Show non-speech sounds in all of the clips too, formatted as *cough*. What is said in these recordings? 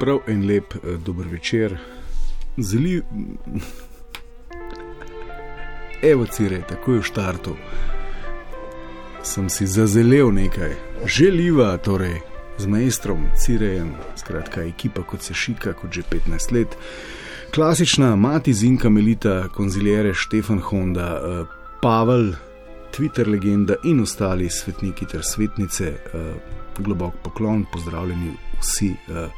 Prav en lep eh, dober večer. Zeli. Evo, cire, tako je v štartu. Sem si zazelev nekaj, želiva, torej z majstrom, cirejem, skratka, ekipa kot se šika, kot že 15 let. Klasična mati Zinka Melita, konzilijere Štefan Honda, eh, Pavel, Twitter legenda in ostali svetniki ter svetnice. eh, Globok poklon, pozdravljeni vsi. eh,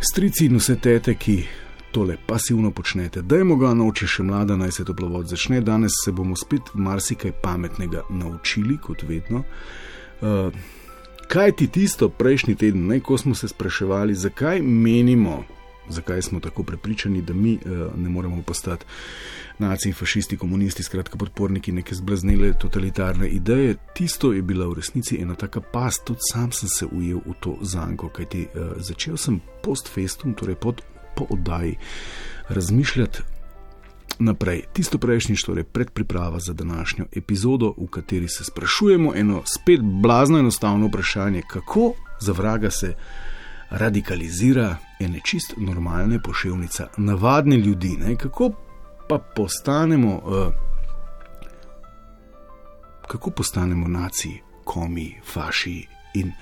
Strici in vse tete, ki tole pasivno počnete, dajmo ga nauči še mlada, naj se toplovod začne. Danes se bomo spet marsikaj pametnega naučili, kot vedno. Uh, kaj ti tisto prejšnji teden, ne, ko smo se spraševali, zakaj menimo, zakaj smo tako prepričani, da mi uh, ne moremo postati naci, fašisti, komunisti, skratka podporniki neke zblaznele totalitarne ideje. Tisto je bila v resnici ena taka past, tudi sam sem se ujel v to zanko, kajti uh, začel sem post festum, torej pod, po oddaji, razmišljati. Naprej, tisto prejšnjič, torej predpriprava za današnjo epizodo, v kateri se sprašujemo eno spet blazno enostavno vprašanje, kako za vraga se radikalizira ene čist normalne poševnice, navadne ljudi, ne? kako pa postanemo, uh, kako postanemo naci, komi, faši in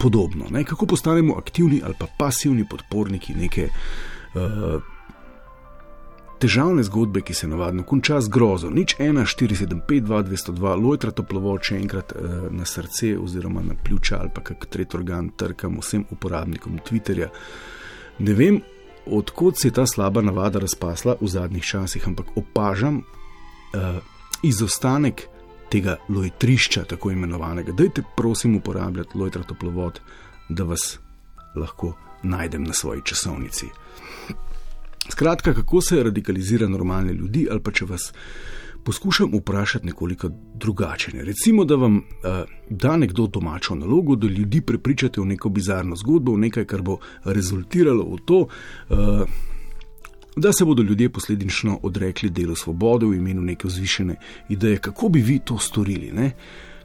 podobno, ne? kako postanemo aktivni ali pa pasivni podporniki neke. Uh, Težavne zgodbe, ki se navadno konča z grozo, nič 1, 475, 2, 202, lojtra toplovod, še enkrat eh, na srce, oziroma na pljuča ali pa kak tretji organ, trkam vsem uporabnikom Twitterja. Ne vem, odkot se je ta slaba navada razpasla v zadnjih časih, ampak opažam eh, izostanek tega lojtrišča, tako imenovanega. Dajte, prosim, uporabljati lojtra toplovod, da vas lahko najdem na svoji časovnici. Skratka, kako se radikalizira normalne ljudi, ali pa če vas poskušam vprašati nekoliko drugače. Ne? Recimo, da vam uh, da nekdo domačo nalogo, da ljudi prepričate v neko bizarno zgodbo, v nekaj, kar bo rezultiralo v to, uh, da se bodo ljudje posledično odrekli delu svobode v imenu neke vzvišene ideje. Kako bi vi to storili? Ne?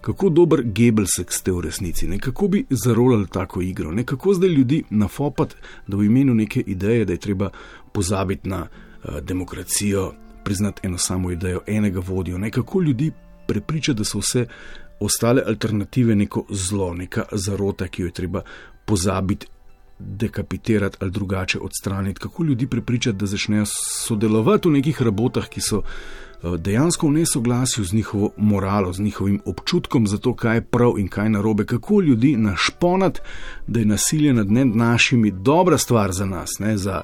Kako dober Gebelsek ste v resnici, ne? kako bi zarolali tako igro, ne? kako zdaj ljudi nafopati, da v imenu neke ideje, da je treba pozabiti na uh, demokracijo, priznati eno samo idejo, enega vodijo, ne? kako ljudi prepričati, da so vse ostale alternative neko zlo, neka zarota, ki jo je treba pozabiti. Dekapitirati ali drugače odstraniti, kako ljudi prepričati, da začnejo sodelovati v nekih rabotah, ki so dejansko v nesoglasju z njihovo moralo, z njihovim občutkom za to, kaj je prav in kaj narobe, kako ljudi našponati, da je nasilje nad našimi dobra stvar za nas, ne za,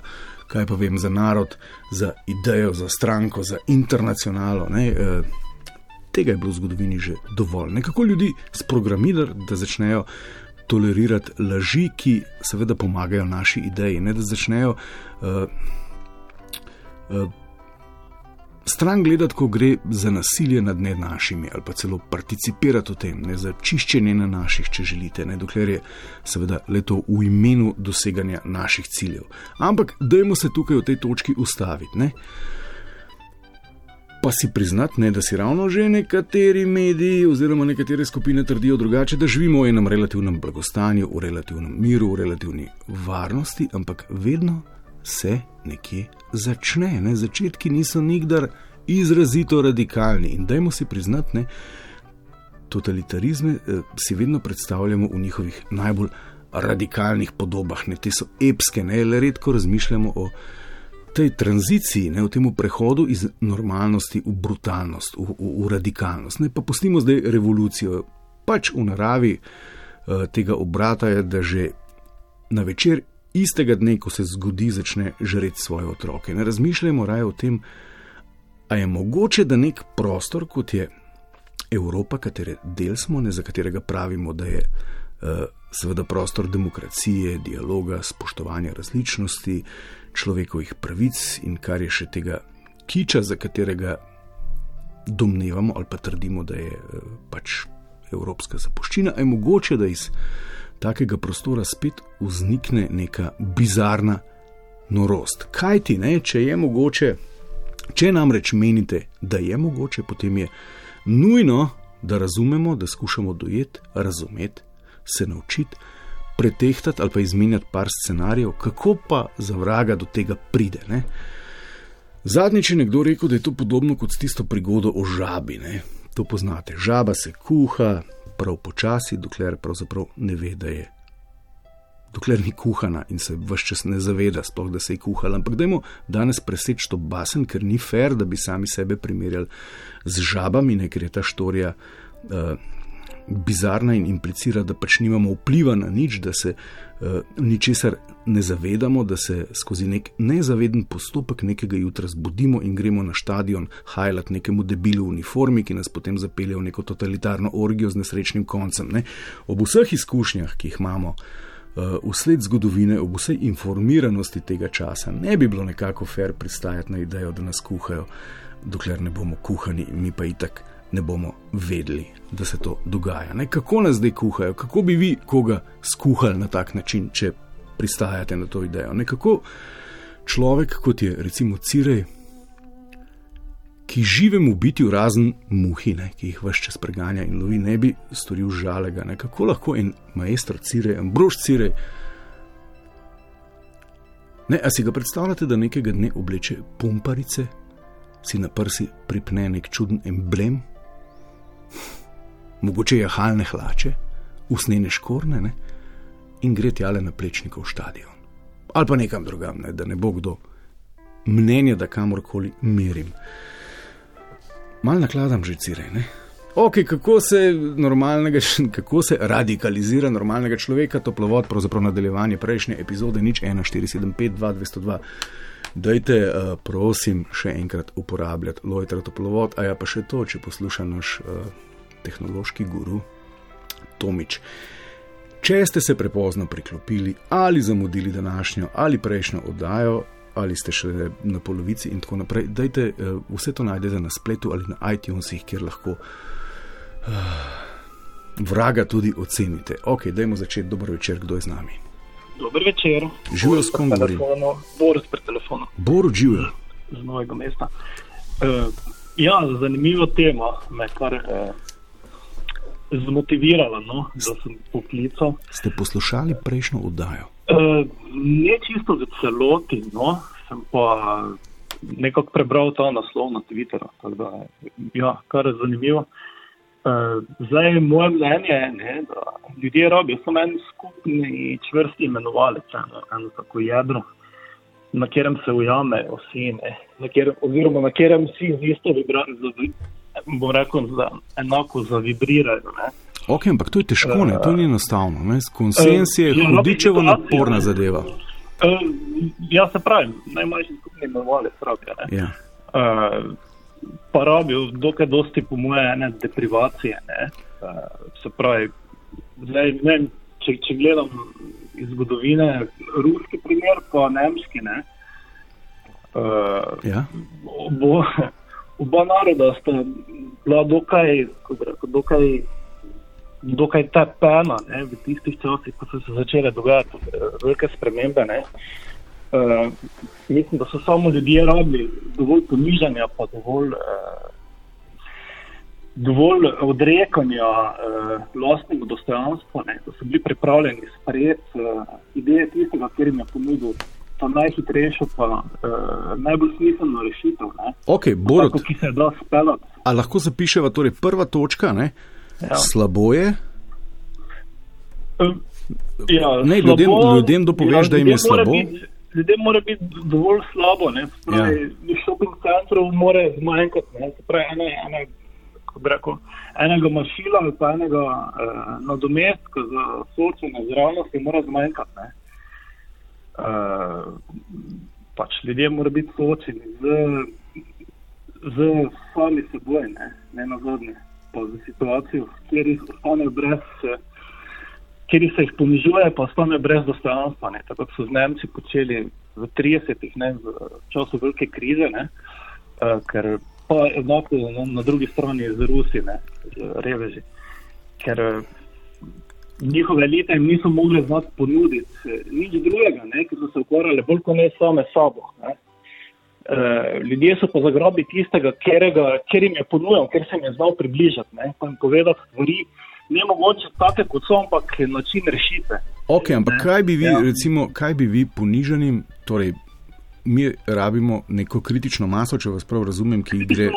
kaj pa vem, za narod, za idejo, za stranko, za internacionalo. Ne, eh, tega je bilo v zgodovini že dovolj. Nekako ljudi sprogramirati, da začnejo. Tolerirati laži, ki seveda pomagajo naši ideji, ne da začnejo uh, uh, stran gledati, ko gre za nasilje nad ne našimi, ali pa celo participirati v tem, ne za čiščenje na naših, če želite, ne dokler je seveda le to v imenu doseganja naših ciljev. Ampak dajmo se tukaj v tej točki ustaviti. Ne? Pa si priznati, ne, da si ravno že nekateri mediji oziroma nekatere skupine trdijo drugače, da živimo v enem relativnem blagostanju, v relativnem miru, v relativni varnosti, ampak vedno se nekje začne. Ne? Začetki niso nikdar izrazito radikalni in dajmo si priznati, ne? totalitarizme eh, si vedno predstavljamo v njihovih najbolj radikalnih podobah, ne? te so epske, ne le redko razmišljamo o tej tranziciji, ne? o tem prehodu iz normalnosti v brutalnost, v, v, v radikalnost. Ne? Pa pustimo zdaj revolucijo. Pač v naravi uh, tega obrata je, da že na večer istega dne, ko se zgodi, začne žreti svoje otroke. Ne razmišljamo raje o tem, a je mogoče, da nek prostor, kot je Evropa, katere del smo, ne za katerega pravimo, da je uh, seveda prostor demokracije, dialoga, spoštovanja različnosti, človekovih pravic in kar je še tega kiča, za katerega domnevamo ali pa trdimo, da je eh, pač evropska zapuščina, je mogoče, da iz takega prostora spet vznikne neka bizarna norost. Kaj ti ne, če je mogoče, če namreč menite, da je mogoče, potem je nujno, da razumemo, da skušamo dojeti, razumeti, se naučiti, pretehtati ali pa izmenjati par scenarijev, kako pa za vraga do tega pride. Ne? Zadnjič je nekdo rekel, da je to podobno kot s tisto prigodo o žabi. Ne? To poznate. Žaba se kuha, prav počasi, dokler pravzaprav ne ve, da je. Dokler ni kuhana in se vse čas ne zaveda, sploh da se je kuhala. Ampak dajmo danes preseči to basen, ker ni fair, da bi sami sebe primerjali z žabami, ne, ker je ta štorija. Uh, bizarna in implicira, da pač nimamo vpliva na nič, da se ničesar ne zavedamo, da se skozi nek nezaveden postopek nekega jutra zbudimo in gremo na stadion hajlat nekemu debilu v uniformi, ki nas potem zapelje v neko totalitarno orgijo z nesrečnim koncem. Ne? Ob vseh izkušnjah, ki jih imamo. Uh, vsled zgodovine, ob vsej informiranosti tega časa, ne bi bilo nekako fair pristajati na idejo, da nas kuhajo, dokler ne bomo kuhani, mi pa itak ne bomo vedeli, da se to dogaja. Ne? Kako nas zdaj kuhajo, kako bi vi koga skuhali na tak način, če pristajate na to idejo. Nekako človek, kot je recimo Cirej, ki živemu biti v razen muhi, ne? ki jih vse čas preganja in lovi, ne bi storil žalega. Ne? Kako lahko en majster Cirej, en brož Cirej. Ne, a si ga predstavljate, da nekega dne obleče pumparice, si na prsi pripne nek čuden emblem, mogoče jahalne hlače, usnjene škorne ne? in gre tjale na plečnikov stadion. Ali pa nekam drugam, ne? da ne bo kdo mnenja, da kamorkoli merim. Mal nakladam že cirej. Ok, kako se, *laughs* kako se radikalizira normalnega človeka, toplovod, pravzaprav nadaljevanje prejšnje epizode, nič 1475, 2202. Dajte, uh, prosim, še enkrat uporabljati Lojtra toplovod, a ja pa še to, če posluša naš uh, tehnološki guru Tomič. Če ste se prepozno priklopili ali zamudili današnjo ali prejšnjo oddajo, ali ste še na polovici in tako naprej, dajte uh, vse to najdete na spletu ali na iTunesih, kjer lahko uh, vraga tudi ocenite. Ok, dajmo začeti. Dober večer, kdo je z nami. Dober večer. Živijo s kom govorim? Boris pri telefonu. Boru živijo. Z novega mesta. Uh, ja, zanimivo tema, me kar uh, zmotivirala, no, da sem poklical. Ste poslušali prejšnjo oddajo? Uh, ne čisto v celoti, no, sem pa nekako prebral ta naslov na Twitteru. Da, ja, kar je zanimivo. Uh, zdaj, moje mnenje je, ne, da ljudje rabijo samo en skupni čvrsti imenovalec, eno, eno tako jedro, na katerem se ujamejo vsi, ne, na kjer, oziroma na katerem vsi z isto vibracijo, bom rekel, za, enako zavibrirajo. Ne. Ok, ampak to je težko, ne, to ni enostavno. Ne. Konsens je uh, hudičevo naporna zadeva. Uh, ja, se pravi, najmanjši skupni imenovalec rabijo. Ja. Uh, pa rabijo dokaj dosti, po moje, ene deprivacije. Ne. Uh, se pravi, zdaj, ne, če, če gledam iz zgodovine, ruski primer, pa nemški. Ne, uh, ja. bo, oba naroda sta bila dokaj, rekel, dokaj, dokaj tepena v tistih časih, ko so se začele dogajati velike spremembe. Ne. Uh, mislim, da so samo ljudje rabili dovolj ponižanja, pa dovolj, uh, dovolj odrekanja uh, vlastnemu dostojanstvu, ne, da so bili pripravljeni sprejeti uh, ideje tistega, ki jim je ponudil. Pa najhitrejšo, pa uh, najbolj smiselno rešitev. Okay, Borod, tako, ki se da speljati. Ali lahko zapišemo, torej prva točka, ja. slabo je? Uh, ja, ne, ljudem, ljudem dopoveš, ja, da jim je slabo. Biti, ljudem mora biti dovolj slabo. Ne pravi, ja. šoping centrov mora zmanjkati. Ene, ene, rekel, enega mašila ali pa enega uh, nadomestka za soočanje z realnostjo mora zmanjkati. Uh, pač ljudje mora biti soočeni z, z sami seboj, ne, ne na zadnje, pa z situacijo, kjer jih ostanejo brez. Uh, kjer se jih ponižuje, pa ostane brez dostojanstva. Tako so z Nemci počeli v 30-ih, v času velike krize, ne, uh, ker pa enako na, na drugi strani z Rusi, ne, z reveži. Ker uh, njihove elite jim niso mogli znati ponuditi uh, nič drugega, ne, ker so se ukvarjali bolj kot ne same sabo. Ne. Uh, ljudje so pa zagrabili tistega, ker jim je ponujal, ker se jim je znal približati, ne, pa jim povedati stvari ne mogoče take, kot so, ampak način rešitve. Ok, ampak ne? kaj bi vi, ja. recimo, kaj bi vi ponižanim, torej mi rabimo neko kritično maso, če vas prav razumem, ki gre,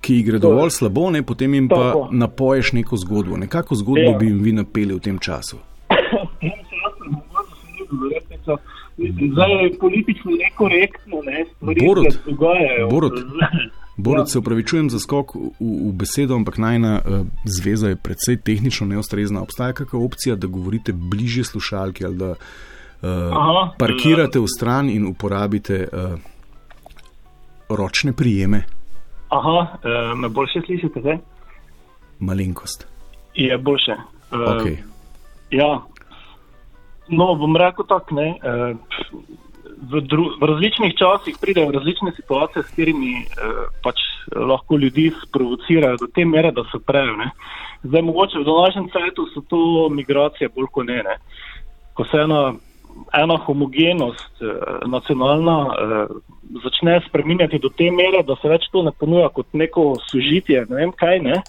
ki gre dovolj slabo, ne, potem jim pa Tako. napoješ neko zgodbo. Nekako zgodbo ja. bi jim vi napeli v tem času. *coughs* Zdaj je politično nekorektno, ne, stvari se dogajajo. Borod. Borod, ja. se upravičujem za skok v, v besedo, ampak najna uh, zveza je predvsej tehnično neustrezna. Obstaja kakšna opcija, da govorite bliže slušalki ali da uh, Aha, parkirate v stran in uporabite uh, ročne prijeme? Aha, uh, me boljše slišite zdaj? Malenkost. Je boljše. Uh, okay. Ja, no, bom rekel tako, ne. Uh, v, dru, v različnih časih pridejo različne situacije, s katerimi eh, pač lahko ljudi sprovocirajo do te mere, da se prejo. Zdaj, mogoče v današnjem svetu so to migracije bolj kot ne. ne. Ko se ena, ena homogenost eh, nacionalna eh, začne spreminjati do te mere, da se več to ne ponuja kot neko sužitje, ne vem kaj, ne.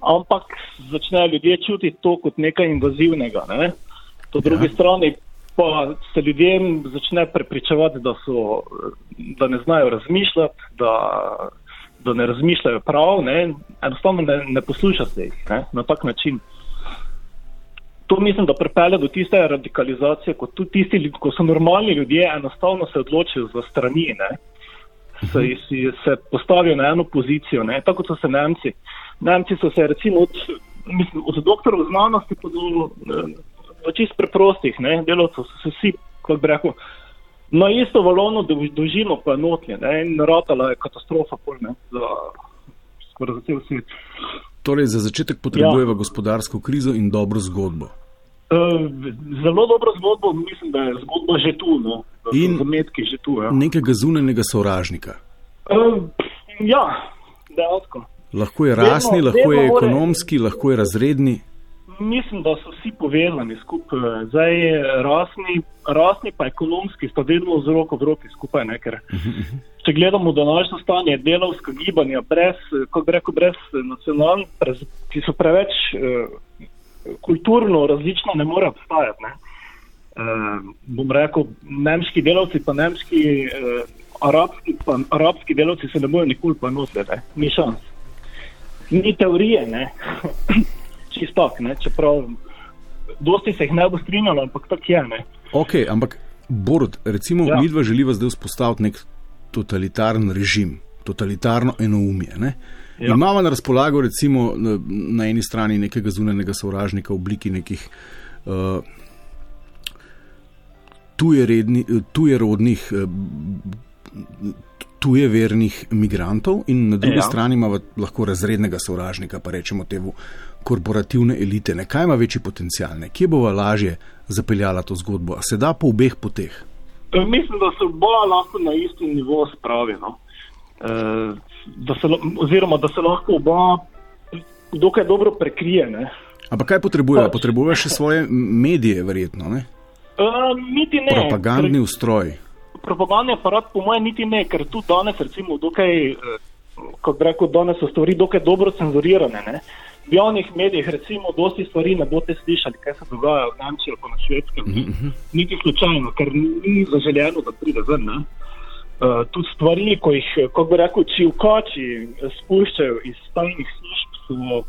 ampak začnejo ljudje čutiti to kot nekaj invazivnega. Ne. Po drugi ja. strani pa se ljudem začne prepričevati, da, so, da ne znajo razmišljati, da, da ne razmišljajo prav, ne? enostavno ne, ne posluša se jih ne? na tak način. To mislim, da pripelje do tiste radikalizacije, ko, tisti, ko so normalni ljudje, enostavno se odločijo za strani, ne? se, si, se postavijo na eno pozicijo, ne? tako so se Nemci. Nemci so se recimo od, mislim, od doktorov znanosti pa do v čist preprostih delovcev so se vsi, kot bi rekel, na isto valovno dolžino pa notlje in ratala je katastrofa polne za skoraj za cel svet. Torej, za začetek potrebujeva ja. gospodarsko krizo in dobro zgodbo. Uh, zelo dobro zgodbo, mislim, da je zgodba že tu, no, in zametki že tu. Ja. Nekega zunanjega sovražnika. Uh, ja, dejansko. Lahko je rasni, vedno, lahko vedno je ekonomski, lahko je razredni mislim, da so vsi povezani skupaj. Zdaj, rasni, rasni pa ekonomski sta vedno z roko v roki skupaj. Ne, ker, če gledamo današnjo stanje delovska gibanja, brez, rekel, brez nacionalnih, ki so preveč eh, kulturno različna, ne more obstajati. Ne. Eh, bom rekel, nemški delavci pa nemški, eh, arabski, pa arabski delavci se ne bojo nikoli pa nositi, ni šans. Ni teorije, ne. čisto čeprav dosti se jih ne bo strinjalo, ampak tako je. Ne. Ok, ampak Borod, recimo, ja. mi dva želiva zdaj vzpostaviti nek totalitarni režim, totalitarno enoumje. Ne? Ja. Imamo na razpolago recimo na, na eni strani nekega zunanjega sovražnika v obliki nekih uh, tujerodnih, uh, tujevernih migrantov in na drugi ja. strani imamo lahko razrednega sovražnika, pa rečemo temu korporativne elite, ne? kaj ima večji potencial, ne? kje bova lažje zapeljala to zgodbo, a se da po obeh poteh? E, mislim, da se bo lahko na isti nivo spravljeno. No. E, oziroma, da se lahko oba dokaj dobro prekrije. Ampak kaj potrebuje? Pač. Potrebuje še svoje medije, verjetno? Ne? Uh, niti ne. Propagandni ustroj. Propagandni aparat, po mojem, niti ne, ker tu danes, recimo, dokaj, bi rekel, danes so stvari dokaj dobro cenzurirane. Ne? v javnih medijih, recimo, dosti stvari ne boste slišali, kaj se dogaja v Nemčiji ali na švedskem. Mm -hmm. Niti slučajno, ker ni zaželjeno, da pride ven. Uh, tudi stvari, ko jih, kot bi rekel, čivkači spuščajo iz tajnih služb, so,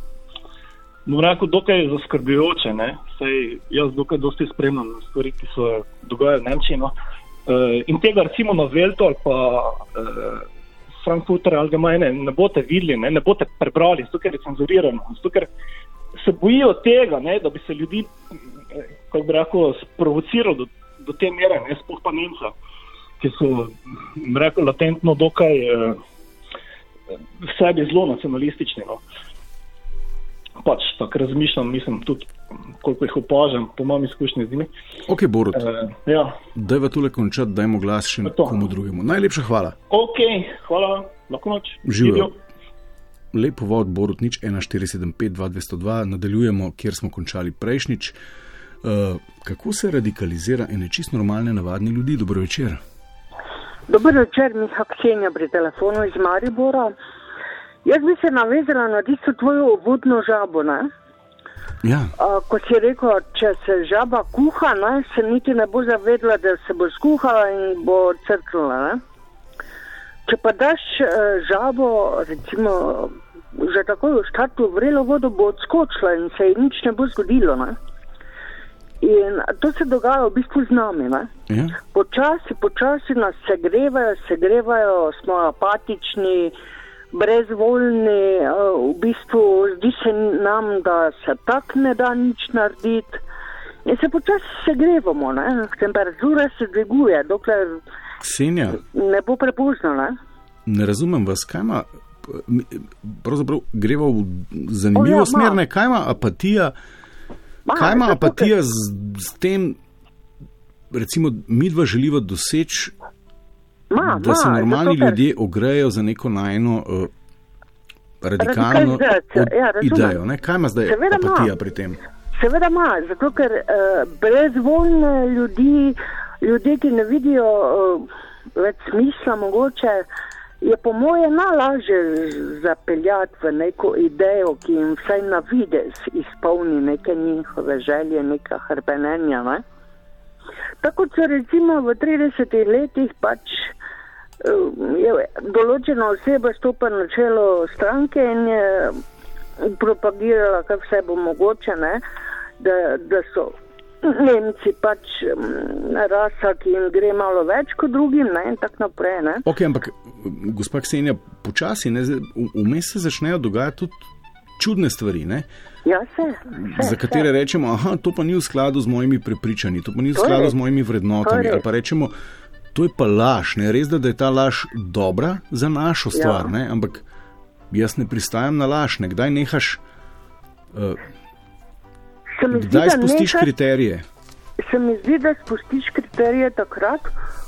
bom rekel, dokaj zaskrbljujoče. Sej jaz dokaj dosti spremljam stvari, ki se dogajajo v Nemčiji. No. Uh, in tega, recimo, na Veltu ali pa. Uh, Frankfurter Allgemeine ne boste videli, ne, ne boste prebrali, zato ker je cenzurirano. Zato ker se bojijo tega, ne, da bi se ljudi, kako bi rekel, sprovocirali do, do te mere, ne sploh pa Nemca, ki so, rekel, latentno dokaj eh, v sebi zelo nacionalistični. No. Pač tako razmišljam, mislim tudi, koliko jih opažam, po mojem izkušnji z njimi. Ok, Borut. Uh, ja. Dajva tule končati, dajmo glas še nekomu drugemu. Najlepša hvala. Ok, hvala, lahko noč. Živijo. Lep povod, Borut, nič 1475-2202, nadaljujemo, kjer smo končali prejšnjič. Uh, kako se radikalizira ene čist normalne, navadne ljudi? Dobro večer. Dobro večer, Miha Ksenja pri telefonu iz Maribora. Jaz bi se navezala na tisto tvojo uvodno žabo. Ja. Uh, ko si rekel, če se žaba kuha, ne, se niti ne bo zavedla, da se bo skuhala in bo crknila. Če pa daš uh, žabo, recimo, že takoj v štartu vrelo vodo, bo odskočila in se ji nič ne bo zgodilo. Ne? In to se dogaja v bistvu z nami. Ja. Počasi, počasi nas segrevajo, segrevajo, smo apatični, brezvoljni, v bistvu zdi se nam, da se tako ne da nič narediti. In se počasi segrevamo, ne? temperatura se dviguje, dokler Ksenja, ne bo prepozno. Ne? ne razumem vas, kaj ima. Pravzaprav gremo v zanimivo O, ja, smer, ne? kaj ima apatija. Ma, Kaj ima apatija z, z tem, recimo, mi dva želiva doseči, Ma, da se ma, normalni zato, ker- ljudje ogrejo za neko najno uh, radikalno Radikalizacijo, od- ja, idejo. Ne? Kaj ima zdaj Seveda apatija pri tem? Seveda ima, zato ker uh, brezvoljne ljudi, ljudje, ki ne vidijo uh, več smisla, mogoče je po moje najlažje zapeljati v neko idejo, ki jim vsaj na videz izpolni neke njihove želje, neka hrbenenja. Ne? Tako so recimo v 30 letih pač uh, je določena oseba stopa na čelo stranke in je propagirala, kar vse bo mogoče, ne, da, da so Nemci pač mm, rasa, ki jim gre malo več kot drugim ne, in tako naprej. Ne. Ok, ampak gospa Ksenija, počasi, vmes se začnejo dogajati tudi čudne stvari. Ne? Ja, se, se, za katere se. rečemo, da to pa ni v skladu z mojimi prepričanji, to pa ni v skladu res. z mojimi vrednotami. res. Ali pa rečemo, to je pa laž, ne res, da, da je ta laž dobra za našo stvar, Ja. ne? ampak jaz ne pristajam na laž, ne? kdaj nehaš, uh, zdi, kdaj da spustiš nekaj- kriterije. Se mi zdi, da spustiš kriterije takrat,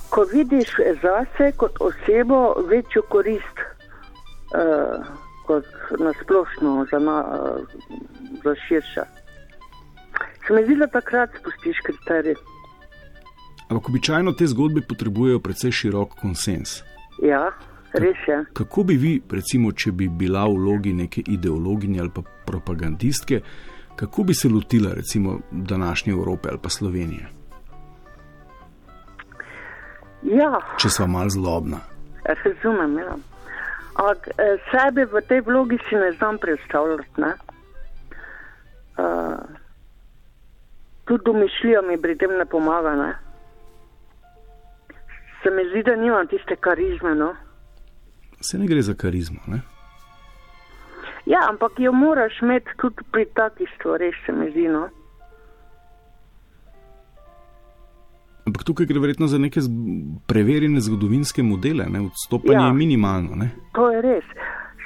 ko vidiš zase kot osebo večjo korist uh, kot nasplošno za, na, za širša. Se mi zdi, da takrat spustiš kriterije. Ampak običajno te zgodbe potrebujejo precej širok konsens. Ja, res je. Kako bi vi, recimo, če bi bila v vlogi neke ideologinje ali pa propagandistke, kako bi se lotila recimo današnje Evrope ali pa Slovenije, Ja, če sva mal zlobna? razumem. Ja. Ampak eh, sebe v tej vlogi si ne znam predstavljati. Ne? Uh, tudi domišljija mi pri tem ne pomaga. Ne? Se mi zdi, da nimam tiste karizme. No? Se ne gre za karizmo. Ne? Ja, ampak jo moraš imeti tudi pri takih stvareh, se mi zdi. No? Ampak tukaj gre verjetno za neke preverjene zgodovinske modele, ne? odstopanje Ja. je minimalno. Ne? To je res.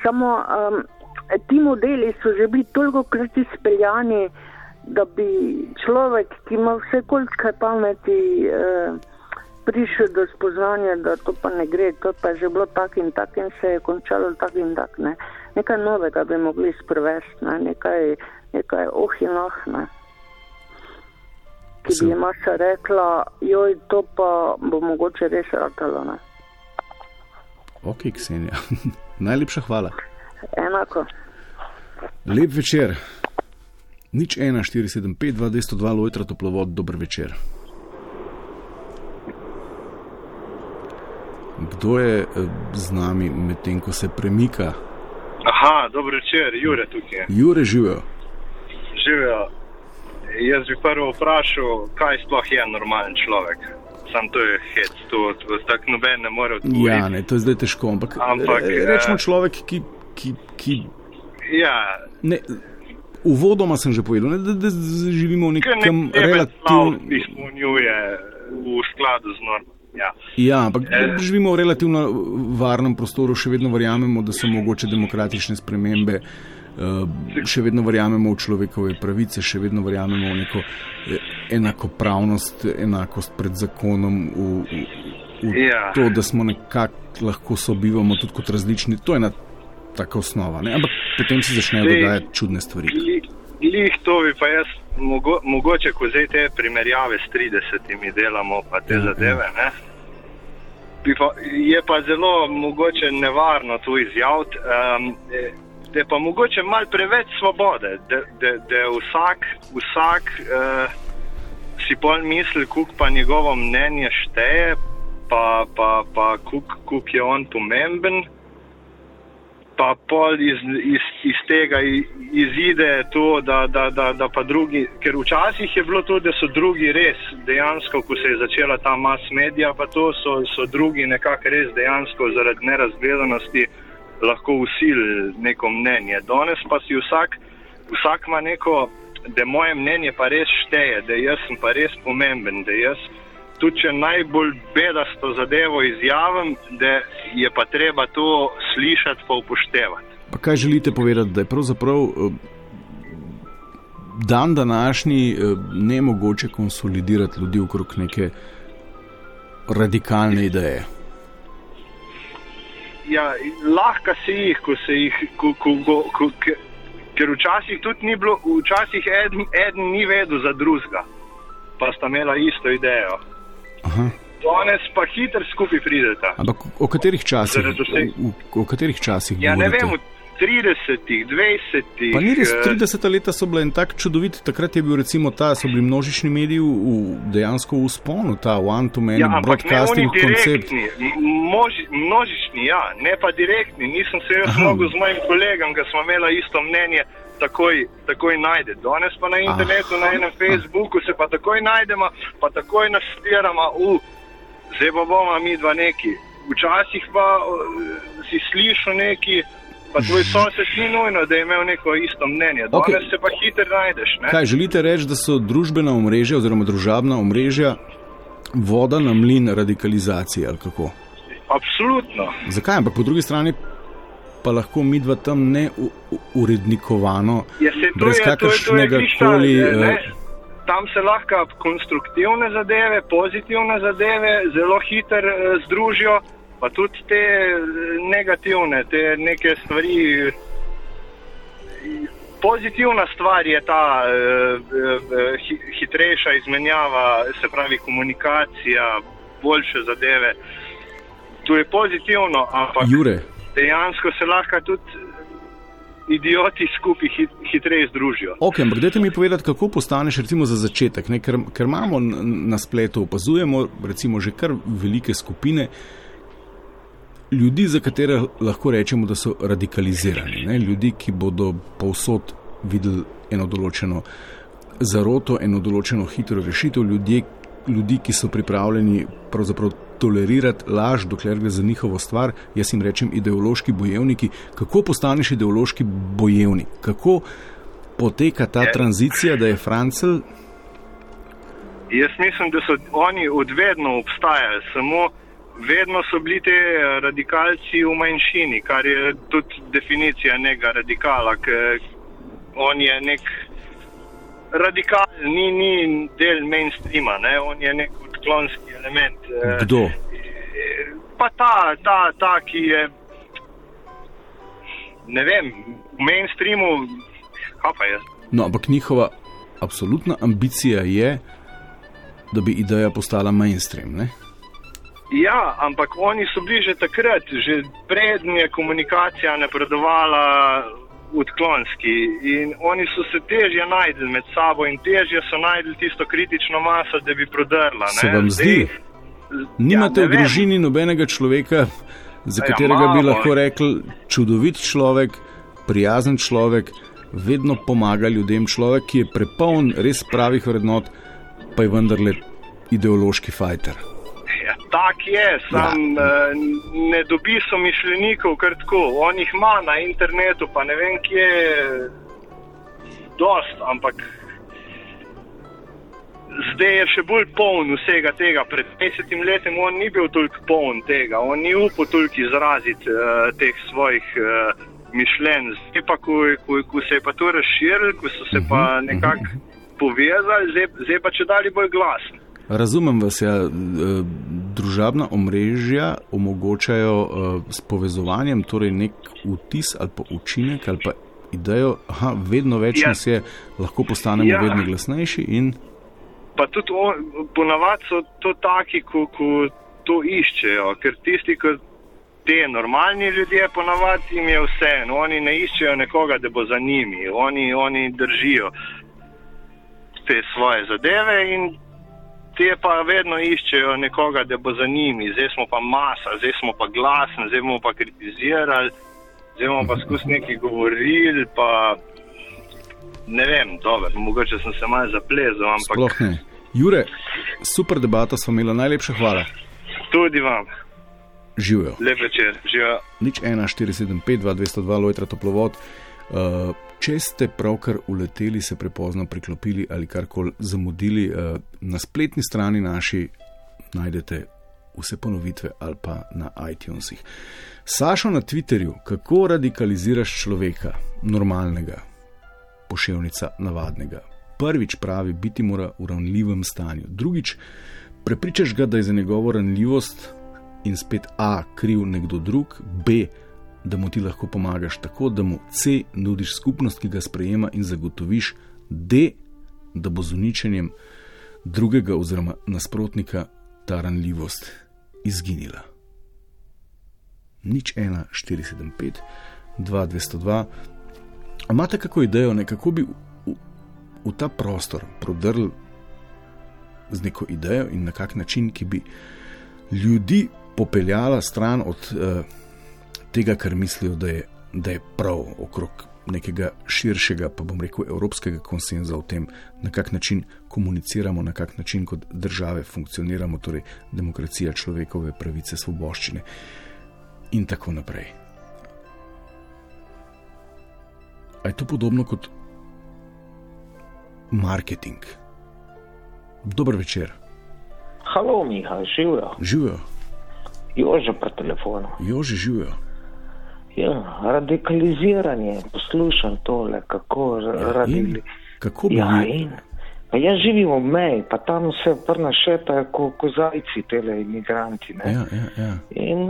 Samo um, ti modeli so že bili toliko krat izpeljani, da bi človek, ki ima vse kolikaj pameti, eh, prišel do spoznanja, da to pa ne gre, to pa je že bilo tako in tako in se je končalo tako in tako. Ne. Nekaj novega bi mogli sprovesti, ne. nekaj, nekaj oh in ah. Ne. Ki Se- bi jim masa rekla, joj, to pa bo mogoče res ratalo. Ne. Ok, Ksenija. *laughs* Najlepša hvala. Enako. Lep večer. Nič 1, 475, 202, Lojtra toplovod, dober večer. Kdo je eh, z nami medtem, ko se premika? Aha, dobro večer, Jure tukaj. Jure živijo. Živijo. Jaz bi prvo vprašal, kaj sploh je normalen človek. Sam to je hec, to, to tako noben ne more odgovoriti. Ja, ne, to je zdaj težko, ampak, Ampak, eh, rečemo eh, človek, ki. ki, ki Ja, ne, uvodoma sem že povedal, ne, da, da živimo v nekem nekaj relativno. izpolnjuje v skladu z normami. Ja. Ja, ampak Eh. živimo v relativno varnem prostoru, še vedno verjamemo, da so mogoče demokratične spremembe. Še vedno verjamemo v človekove pravice, še vedno verjamemo v neko enakopravnost, enakost pred zakonom, v, v, v ja. to, da smo nekako lahko sobivamo tudi kot različni. To je ena taka osnova. Ne? Ampak potem se začnejo dogajati čudne stvari. Lih to bi pa jaz, mogo, mogoče, ko zdaj te primerjave s 30-imi delamo, pa te ja, zadeve. Ja. Pa, je pa zelo mogoče nevarno to izjaviti, um, da je pa mogoče malo preveč svobode, da vsak, vsak uh, si pol misli, kuk pa njegovo mnenje šteje, pa, pa, pa kuk, kuk je on pomemben pa pol iz, iz, iz tega izide to, da, da, da, da pa drugi, ker včasih je bilo to, da so drugi res dejansko, ko se je začela ta mass media, pa to so, so drugi nekako res dejansko zaradi nerazgledanosti lahko usilili neko mnenje. Danes pa si vsak, vsak ima neko, da moje mnenje pa res šteje, da jaz sem pa res pomemben, da jaz tudi če najbolj bedasto zadevo izjavim, da je pa treba to slišati pa upoštevati. Pa kaj želite povedati, da je pravzaprav eh, dan današnji eh, ne mogoče konsolidirati ljudi okrog neke radikalne ideje? Ja, lahko se jih, ko se jih, ko, ko, ko, ko, ker včasih tudi ni bilo, včasih eden, eden ni vedel za drugega, pa sta imela isto idejo. Danes pa hitro skupaj pridete. Ampak o katerih časih? V, v katerih časih? Ja, ne vem, 30-ih, 20-ih. Pa ni res, 30 leta so bile in tako čudovite. Takrat je bil recimo ta, so bili množični mediji v, dejansko v sponu, ta one-to-many ja, broadcasting koncept. Množi, množični, ja, ne pa direktni. Nisem se jaz mogel z mojim kolegom, ki smo imeli isto mnenje takoj, takoj najde. Danes pa na internetu, ah, na enem Facebooku se pa takoj najdemo, pa takoj naštiramo, uh, zdaj pa bomo mi dva neki. Včasih pa uh, si slišal neki. Pa tvoj sosed ni nujno, da je imel neko isto mnenje. Danes okay. se pa hitro najdeš. Ne? Kaj želite reči, da so družbena omrežja oziroma družabna omrežja voda na mlin radikalizacije ali kako? Absolutno. Zakaj? Ampak po drugi strani pa lahko mi dva tam ne urednikovano, ja, brez kakršnega koli. Eh, tam se lahko konstruktivne zadeve, pozitivne zadeve zelo hitro eh, združijo, pa tudi te eh, negativne, te neke stvari. Pozitivna stvar je ta uh, hitrejša izmenjava, se pravi komunikacija, boljše zadeve. To je pozitivno, ampak. Jure, dejansko se lahko tudi idioti skupaj hit, hitreje združijo. Ok, ampak dajte mi povedati, kako postaneš recimo za začetek, ne? ker, ker imamo na spletu, opazujemo recimo že kar velike skupine. Ljudi, za katere lahko rečemo, da so radikalizirani, ne? ljudi, ki bodo povsod videli eno določeno zaroto, eno določeno hitro rešitev, ljudje, ljudi, ki so pripravljeni pravzaprav tolerirati laž, dokler gre za njihovo stvar, jaz jim rečem ideološki bojevniki. Kako postaneš ideološki bojevnik? Kako poteka ta je. tranzicija, da je Francel? Jaz mislim, da so oni odvedno obstajali, samo vedno so bili te radikalci v manjšini, kar je tudi definicija nekega radikala, ker on je nek radikal, ni, ni del mainstreama, ne? on je nek odklonski element. Eh, Kdo? Pa ta, ta, ta, ki je, ne vem, v mainstreamu, kaj pa je. No, ampak njihova absolutna ambicija je, da bi ideja postala mainstream. Ne? Ja, ampak oni so bili že takrat, že prednje komunikacija napredovala odklonski in oni so se težje najdli med sabo in težje so najdli tisto kritično maso, da bi prodrla. Se vam zdi? Nimate ja, v družini nobenega človeka, za ja, katerega bi lahko rekli čudovit človek, prijazen človek, vedno pomaga ljudem, človek, ki je prepoln res pravih vrednot, pa je vendarle ideološki fajter. Ja, tak je, sam ja. uh, ne dobi so mišljenikov, ker tako, on jih ima na internetu, pa ne vem kje, dost, ampak zdaj je še bolj poln vsega tega. Pred 50 leti on ni bil toliko poln tega, on ni upal toliko izraziti uh, teh svojih uh, mišljen. Zdaj pa, ko, ko, ko se je pa to razširilo, ko so se pa Mhm, nekako povezali, zdaj, zdaj pa če dalje bolj glasni. Razumem vas, ja, eh, družabna omrežja omogočajo eh, s povezovanjem torej nek vtis ali pa učinek ali pa idejo, da vedno več Ja. nas je, lahko postanemo Ja. vedno glasnejši in Pa tudi on- ponavadi so to taki, ko, ko to iščejo, ker tisti, ki te normalni ljudje, ponavadi jim je vse. Oni ne iščejo nekoga, da bo za njimi, oni, oni držijo te svoje zadeve in te pa vedno iščejo nekoga, da bo za njimi. Zdaj smo pa masa, zdaj smo pa glasni, zdaj bomo pa kritizirali, zdaj bomo pa skozi nekaj govorili, pa ne vem, dobro, mogoče sem se malo zaplezal, ampak sploh ne. Jure, super debata smo imeli, najlepša hvala. tudi vam, Živijo. lep večer, živijo. Nič 1, 475, 202, Lojtra toplovod. Uh, če ste pravkar uleteli, se prepozno priklopili ali karkoli zamudili, uh, na spletni strani naši najdete vse ponovitve ali pa na iTunesih. Sašo na Twitterju, kako radikaliziraš človeka, normalnega, poševnica, navadnega. Prvič pravi, biti mora v ravnljivem stanju. Drugič, prepričaš ga, da je za njegovo ranljivost in spet A, kriv nekdo drug, B, da mu ti lahko pomagaš tako, da mu C, nudiš skupnost, ki ga sprejema in zagotoviš, D, da bo z uničenjem drugega oziroma nasprotnika ta ranljivost izginila. Nič 1, 475, 2, 202. A imate kako idejo, ne, kako bi v, v, v ta prostor prodrl z neko idejo in na kak način, ki bi ljudi popeljala stran od uh, tega, kar mislijo, da je, da je prav okrog nekega širšega, pa bom rekel, evropskega konsenza o tem, na kak način komuniciramo, na kak način kot države funkcioniramo, torej demokracija, človekove pravice, svoboščine in tako naprej. A je to podobno kot marketing? Dober večer, Halo, Miha, živijo. živijo, Jože pri telefonu. jože živijo. Ja, radikaliziranje, poslušam tole, kako Ja, radili. kako bi Ja, in. Pa jaz živim v meji, pa tam se prnašetajo ko kozajci, tele imigranti. Ne? Ja, ja, ja. In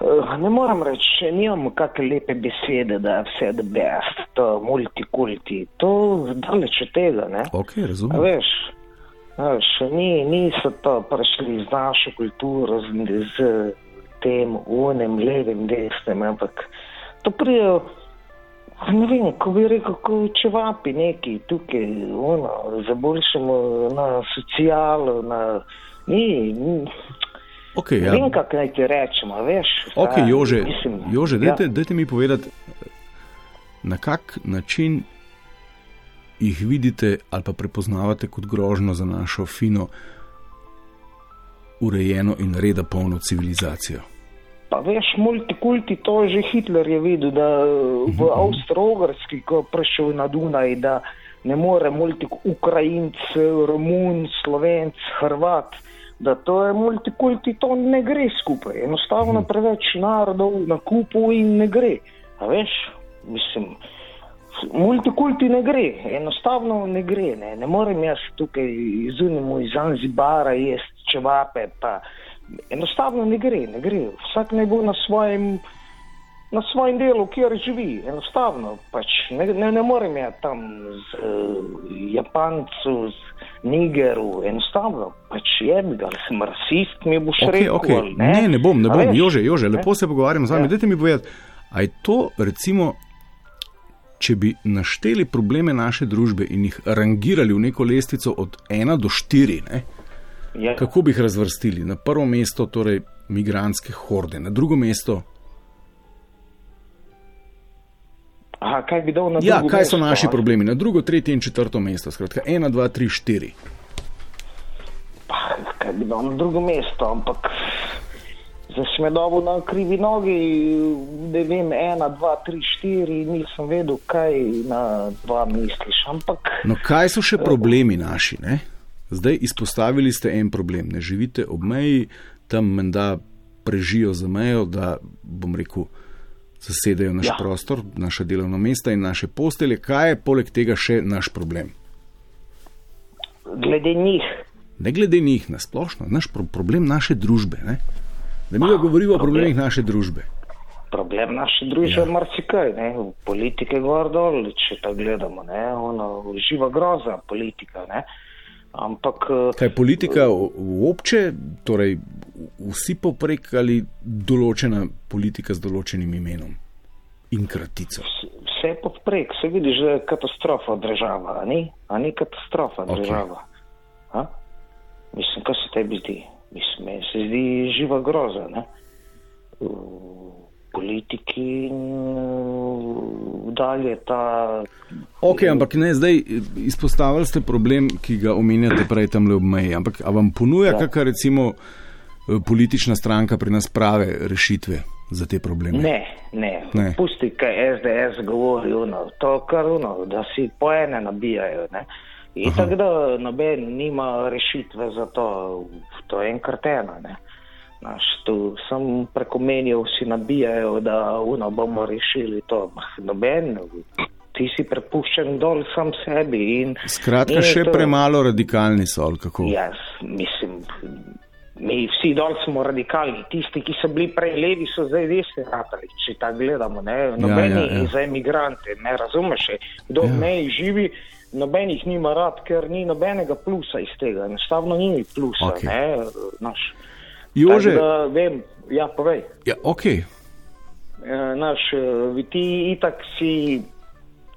uh, ne moram reči, nimam kakšne lepe besede, da je vse the best, to multikulti. To daleč od tega, ne? Ok, A razumem. veš, a veš ni, niso to prišli z našo kulturo, z, z tem unem, levim, desnim, ampak to prijo, ne vem, ko bi rekel, ko čevapi neki tukaj, ono, za boljšemu na socialo, na, ni, ni Okay, ja. ja. vem, kako naj ti rečem, a veš. Ok, saj, Jože, mislim, Jože ja. dajte, dajte mi povedati, na kak način jih vidite ali pa prepoznavate kot grožno za našo fino, urejeno in reda polno civilizacijo. Pa veš, multikulti, to je že Hitler je videl, da v Avstralski, ko je prišel na Dunaj, da ne more multi Ukrajinc, Romun, Slovenc, Hrvat, da to je multikulti, to ne gre skupaj. Enostavno preveč narodov na kupu in ne gre. A veš, mislim. Multikulti ne gre, enostavno ne gre. Ne, ne morem jaz tukaj izunimo iz Zanzibara jesti čevape, pa enostavno ne gre, ne gre. Vsak naj bo na svojem, na svojem delu, kjer živi, enostavno. Pač ne, ne, ne morem jaz tam z uh, Japancu, z Nigeru, enostavno. Pač je mi ga, sem rasist, mi boš Okay, rekel. okay. ali Ne? ne, ne bom, ne bom. Jože, Jože, ne? lepo se pogovarjam z vami. Ja. Dajte mi povedati, a je to recimo. Če bi našteli probleme naše družbe in jih rangirali v neko lestvico od 1 do 4, ne, Ja. kako bi jih razvrstili? Na prvo mesto, torej migranske horde, na drugo mesto, Aha, kaj bi dal na ja, drugo kaj so mesto, naši a? problemi, na drugo, tretje in četrto mesto. Skratka, 1, 2, 3, 4. Pa, kaj bi dal na drugo mesto, ampak za smedovo na krivi nogi, ne vem, ena, dva, tri, štiri, nisem vedel, kaj na dva misliš, ampak No, kaj so še problemi naši? Ne? Zdaj izpostavili ste en problem. Ne živite ob meji, tam menda prežijo za mejo, da bom rekel, zasedajo naš ja. prostor, naša delovna mesta in naše postelje. Kaj je poleg tega še naš problem? Glede njih. Ne glede njih, na splošno, naš pro problem naše družbe. Ne? Da mi govorimo o problemih naše družbe. Problem naše družbe je ja. marsikaj, ne? politike gor dol, če to gledamo, ne? ono živa groza politika. Ne? Ampak. Eh, Kaj politika obče, torej vsi poprek ali določena politika z določenim imenom in kratico? Vse poprek, se vidi, že je katastrofa država, a ni, a ni katastrofa okay. država. A? Mislim, kaj se tebi zdi? Mislim, se zdi živa groza. Ne? politiki in uh, dalje ta. Ok, ampak ne, zdaj izpostavili ste problem, ki ga omenjate prej tam le ob meji. Ampak vam ponuja ja. kakšna recimo eh, politična stranka pri nas prave rešitve za te probleme? Ne, ne. ne. Pusti, kaj SDS govori, no, to kar uno, da si po ene nabijajo. Ne. In tako da noben nima rešitve za to, to je enkrat ena. Ne. Naš, tu sem preko menil, vsi nabijajo, da uno, bomo rešili to. Noben, ti si prepuščen dol sam sebi. In, Skratka, in še to, premalo radikalni so, ali kako? Jaz mislim, mi vsi dol smo radikalni. Tisti, ki so bili prej levi, so zdaj res ratali, če tako gledamo. Ne? Nobeni ja, ja, ja. za emigrante, ne razumeš, kdo ja. meji živi. Noben jih nima rad, ker ni nobenega plusa iz tega. Enostavno ni plusa. Okay. Jože, da vem, ja, povej. Ja, ok. E, naš, e, ti itak si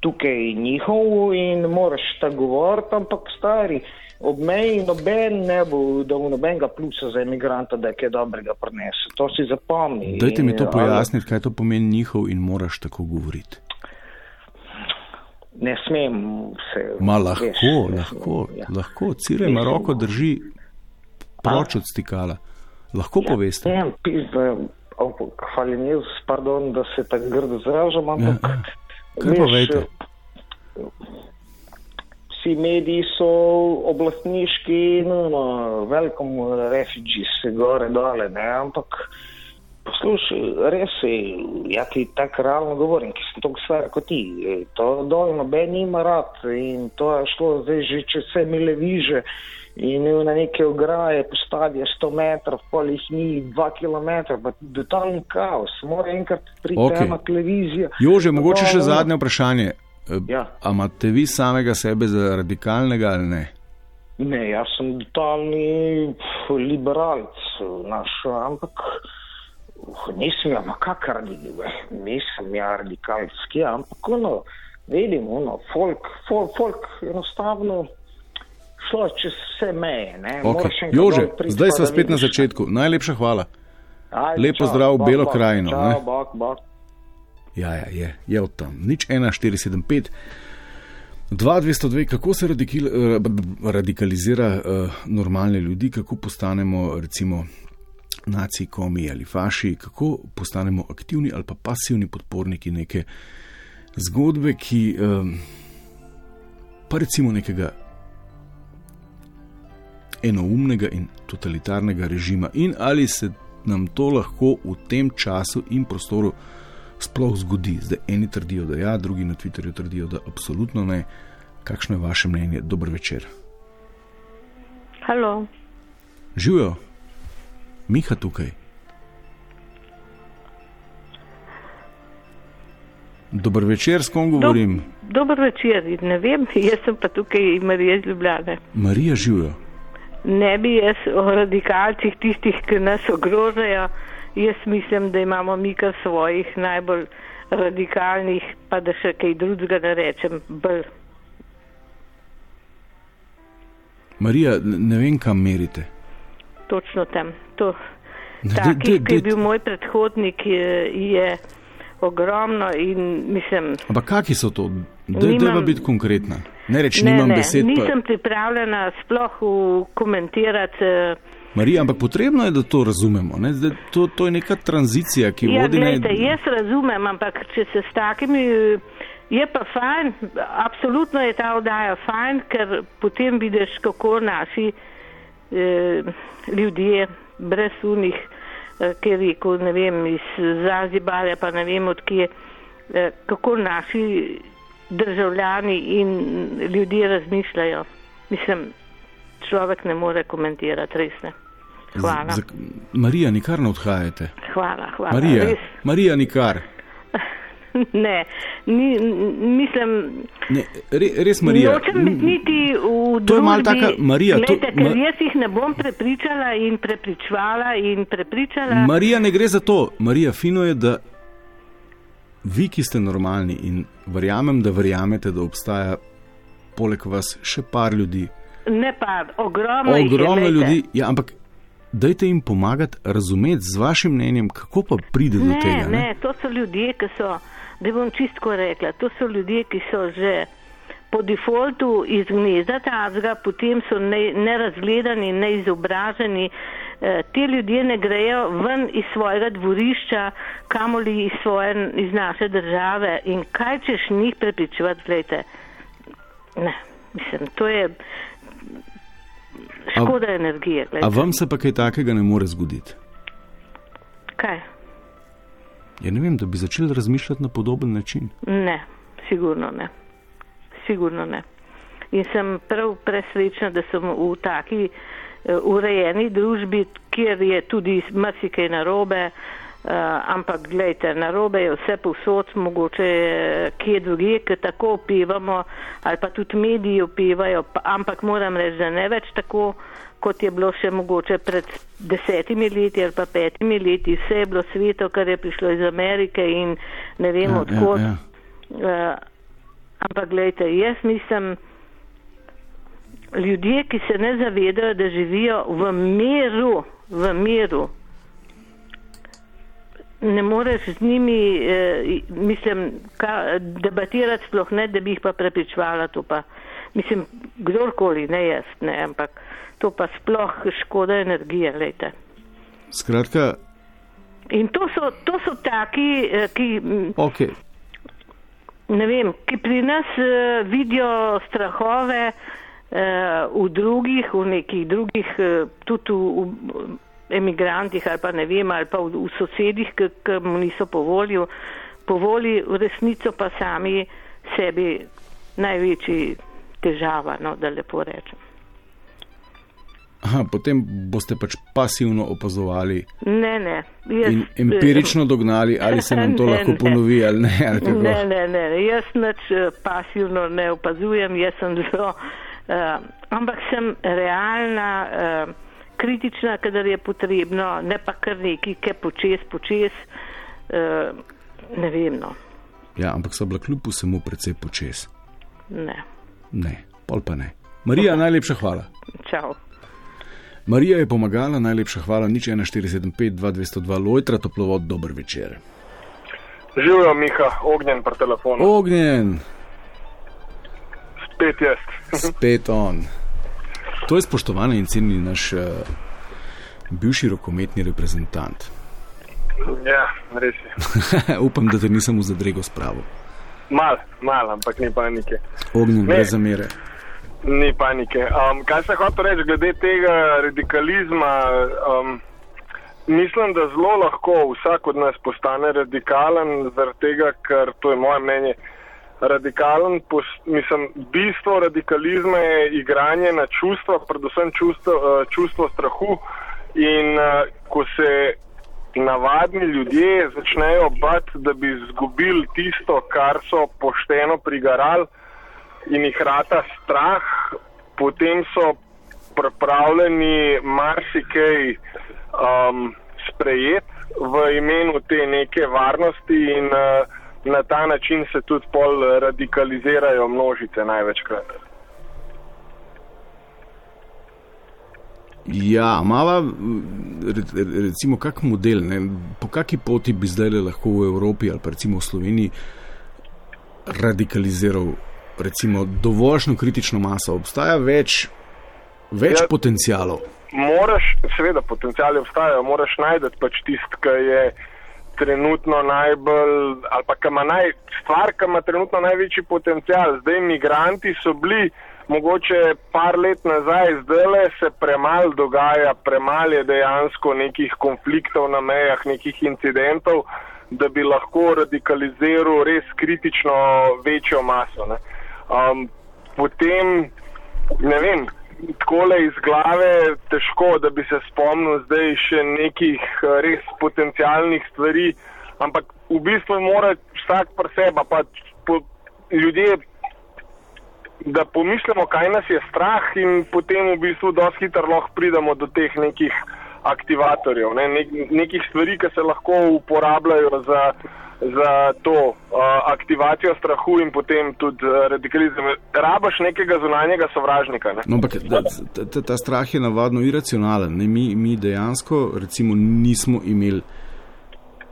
tukaj njihov in moraš ta govoriti, ampak stari, ob meji noben ne bo dal nobenega plusa za emigranta, da je kaj dobrega prinese. To si zapomni. Dajte mi to pojasniti, kaj to pomeni njihov in moraš tako govoriti. Ne smem se. Ma lahko, veš, lahko, ja. lahko. Cire ima roko drži proč od stikala. Lahko ja, poveste. Ne, pizda, hvala Nils, pardon, da se tako grdo zražam, ampak. Ja. Kaj povejte? Vsi mediji so oblastniški, no, no velikom refugi se gore dole, ne, ampak poslušaj, res je, ja ti tako realno govorim, ki sem toliko star kot ti, to dol noben ima rad in to je šlo zdaj že čez vse mile viže in na neke ograje postavijo 100 metrov, pol jih ni 2 km, pa totalni kaos, mora enkrat priti okay. na televizijo. Jože, mogoče še zadnje vprašanje. E, ja. A imate vi samega sebe za radikalnega ali ne? Ne, jaz sem totalni liberalc, naš, ampak nisem ja, kak radikalski, nisem ja radikalski, ampak ono, vidim, ono, folk, folk, folk enostavno šlo čez vse meje. Okay. Jože, zdaj smo spet na začetku. Najlepša hvala. Ajde, Lepo čau, zdrav v Belo bok, krajino. Čau, bok, bok. Ja, ja, je, je od tam. Nič 1475. 2202, kako se radikal, eh, radikalizira uh, normalne ljudi, kako postanemo recimo naci, komi ali faši, kako postanemo aktivni ali pa pasivni podporniki neke zgodbe, ki um, pa recimo nekega enoumnega in totalitarnega režima, in ali se nam to lahko v tem času in prostoru sploh zgodi. Zdaj eni trdijo, da ja, drugi na Twitterju trdijo, da absolutno ne. Kakšno je vaše mnenje? Dobro večer. Halo. Živijo, Miha tukaj. Dober večer, s kom govorim? Do, dober večer, ne vem, *laughs* jaz sem pa tukaj, Marija iz Ljubljane. Marija živijo ne bi jaz o radikalcih tistih, ki nas ogrožajo. Jaz mislim, da imamo mi kar svojih najbolj radikalnih, pa da še kaj drugega ne rečem. Bolj. Marija, ne vem, kam merite. Točno tam. To, taki, ki je bil moj predhodnik, je, je ogromno in mislim. Ampak kaki so to? Dajva biti konkretna. Ne reči, ne, nimam ne, besed. Nisem pa... pripravljena sploh komentirati. Eh, Marija, ampak potrebno je, da to razumemo. Zdaj, to, to je neka tranzicija, ki ja, vodi na. Ne... Jaz razumem, ampak če se s takimi. Je pa fajn, absolutno je ta oddaja fajn, ker potem vidiš, kako naši eh, ljudje brez unih eh, ki je rekel, ne vem, iz Zanzibarja, pa ne vem odkje, eh, kako naši državljani in ljudje razmišljajo. Mislim, človek ne more komentirati, res ne. Hvala. Z, z, Marija, nikar ne odhajate. Hvala, hvala. Marija, Marija nikar. *laughs* Ne, ni, mislim. Ne, re, res, Marija. Nočem niti v to je malo taka, Marija. Glede, to, ma, jaz jih ne bom prepričala in prepričvala in prepričala. Marija, ne gre za to. Marija, fino je, da vi, ki ste normalni in verjamem, da verjamete, da obstaja poleg vas še par ljudi. Ne pa, ogromno, ogromno je, ljudi. Ja, ampak dajte jim pomagati razumeti z vašim mnenjem, kako pa pride ne, do tega. Ne, ne, to so ljudje, ki so da bom čistko rekla, to so ljudje, ki so že po defaultu iz gnezda tazga, potem so ne, nerazgledani, neizobraženi. E, ti ljudje ne grejo ven iz svojega dvorišča, kamoli iz, svoje, iz naše države in kaj češ njih prepričevati, gledajte. Ne, mislim, to je škoda a, energije. Gledajte. A vam se pa kaj takega ne more zgoditi? Kaj? Ja, ne vem, da bi začeli razmišljati na podoben način. Ne, sigurno ne. Sigurno ne. In sem prav presrečna, da sem v taki uh, urejeni družbi, kjer je tudi marsikaj narobe, ampak gledajte, narobe je vse povsod, mogoče kje druge, ki tako opevamo, ali pa tudi mediji opevajo, pa, ampak moram reči, da ne več tako kot je bilo še mogoče pred desetimi leti ali pa petimi leti. Vse je bilo sveto, kar je prišlo iz Amerike in ne vem ja, odkot. Ja, ja. uh, ampak gledajte, jaz mislim, ljudje, ki se ne zavedajo, da živijo v miru, v miru. Ne moreš z njimi, eh, mislim, ka, debatirati sploh ne, da bi jih pa prepričvala to pa. Mislim, kdorkoli, ne jaz, ne, ampak to pa sploh škoda energije, lejte. Skratka. In to so, to so taki, eh, ki. Okay. Ne vem, ki pri nas uh, vidijo strahove uh, v drugih, v nekih drugih, uh, tudi v, v emigrantih ali pa ne vem, ali pa v, v sosedih, ki mu niso po volju, po volji v resnico pa sami sebi največji težava, no, da lepo rečem. Aha, potem boste pač pasivno opazovali. Ne, ne. Jaz, in empirično dognali, ali se nam to *laughs* ne, lahko ne. ponovi ali ne. Ali ne, ne, ne. Jaz nič eh, pasivno ne opazujem, jaz sem zelo. Uh, ampak sem realna, uh, kritična, kadar je potrebno, ne pa kar neki, ki počes, počes. Uh, ne vem. No. Ja, ampak so bila kljub vsemu precej počes. Ne. Ne, pol pa ne. Marija, najlepša hvala. Čau. Marija je pomagala, najlepša hvala, nič 1475, 2202, Lojtra, toplovod, dober večer. Živijo, Miha, ognjen pri telefonu. Ognjen. Spet jaz. Spet on. To je spoštovane in cenjeni naš uh, bivši rokometni reprezentant. Ja, res je. *laughs* Upam, da te nisem v zadrego spravil. Mal, mal, ampak ni panike. Ognjen, brez zamere. Ni panike. Um, kaj se hoče reči glede tega radikalizma? Um, mislim, da zelo lahko vsak od nas postane radikalen, zaradi tega, ker to je moje mnenje. Radikalen, mislim, bistvo radikalizma je igranje na čustva, predvsem čustvo, uh, čustvo strahu. In uh, ko se navadni ljudje začnejo bati, da bi izgubili tisto, kar so pošteno prigarali, in jih rata strah, potem so pripravljeni marsikaj um, sprejeti v imenu te neke varnosti in uh, na ta način se tudi pol radikalizirajo množice največkrat. Ja, malo, recimo, kak model, ne? po kakšni poti bi zdaj lahko v Evropi ali pa recimo v Sloveniji radikaliziral recimo, dovoljšno kritično maso, obstaja več, več ja, potencijalov. Moraš, seveda, potencijali obstajajo, moraš najti pač tisto, kar je trenutno najbolj, ali pa ima naj, stvar, ki ima trenutno največji potencijal. Zdaj, imigranti so bili mogoče par let nazaj, zdaj se premalo dogaja, premalo je dejansko nekih konfliktov na mejah, nekih incidentov, da bi lahko radikaliziral res kritično večjo maso. Um, potem, ne vem, takole iz glave težko, da bi se spomnil zdaj še nekih eh, res potencijalnih stvari, ampak v bistvu mora vsak pri sebi, pa po, ljudje, da pomislimo, kaj nas je strah in potem v bistvu dosti hitro lahko pridemo do teh nekih aktivatorjev, ne, nek, nekih stvari, ki se lahko uporabljajo za za to uh, aktivacijo strahu in potem tudi uh, radikalizem. Rabaš nekega zunanjega sovražnika. Ne? No, ampak ta, ta, ta strah je navadno iracionalen. Mi, mi dejansko recimo, nismo imeli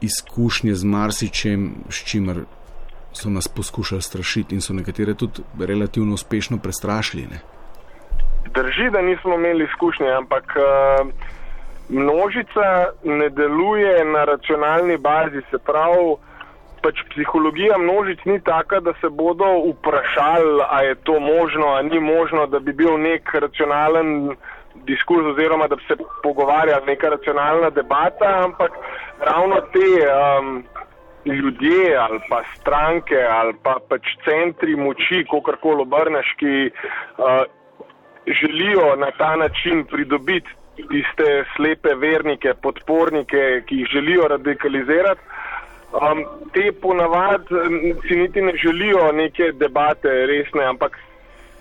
izkušnje z marsičem, s čimer so nas poskušali strašiti in so nekatere tudi relativno uspešno prestrašili. Ne? Drži, da nismo imeli izkušnje, ampak. Uh, Množica ne deluje na racionalni bazi, se pravi, pač psihologija množic ni taka, da se bodo vprašali, a je to možno, a ni možno, da bi bil nek racionalen diskurs oziroma da bi se pogovarjali neka racionalna debata, ampak ravno te um, ljudje ali pa stranke ali pa pač centri moči, kakorkoli obrneš, ki uh, želijo na ta način pridobiti tiste slepe vernike, podpornike, ki jih želijo radikalizirati. Um, te ponavadi si niti ne želijo neke debate resne, ampak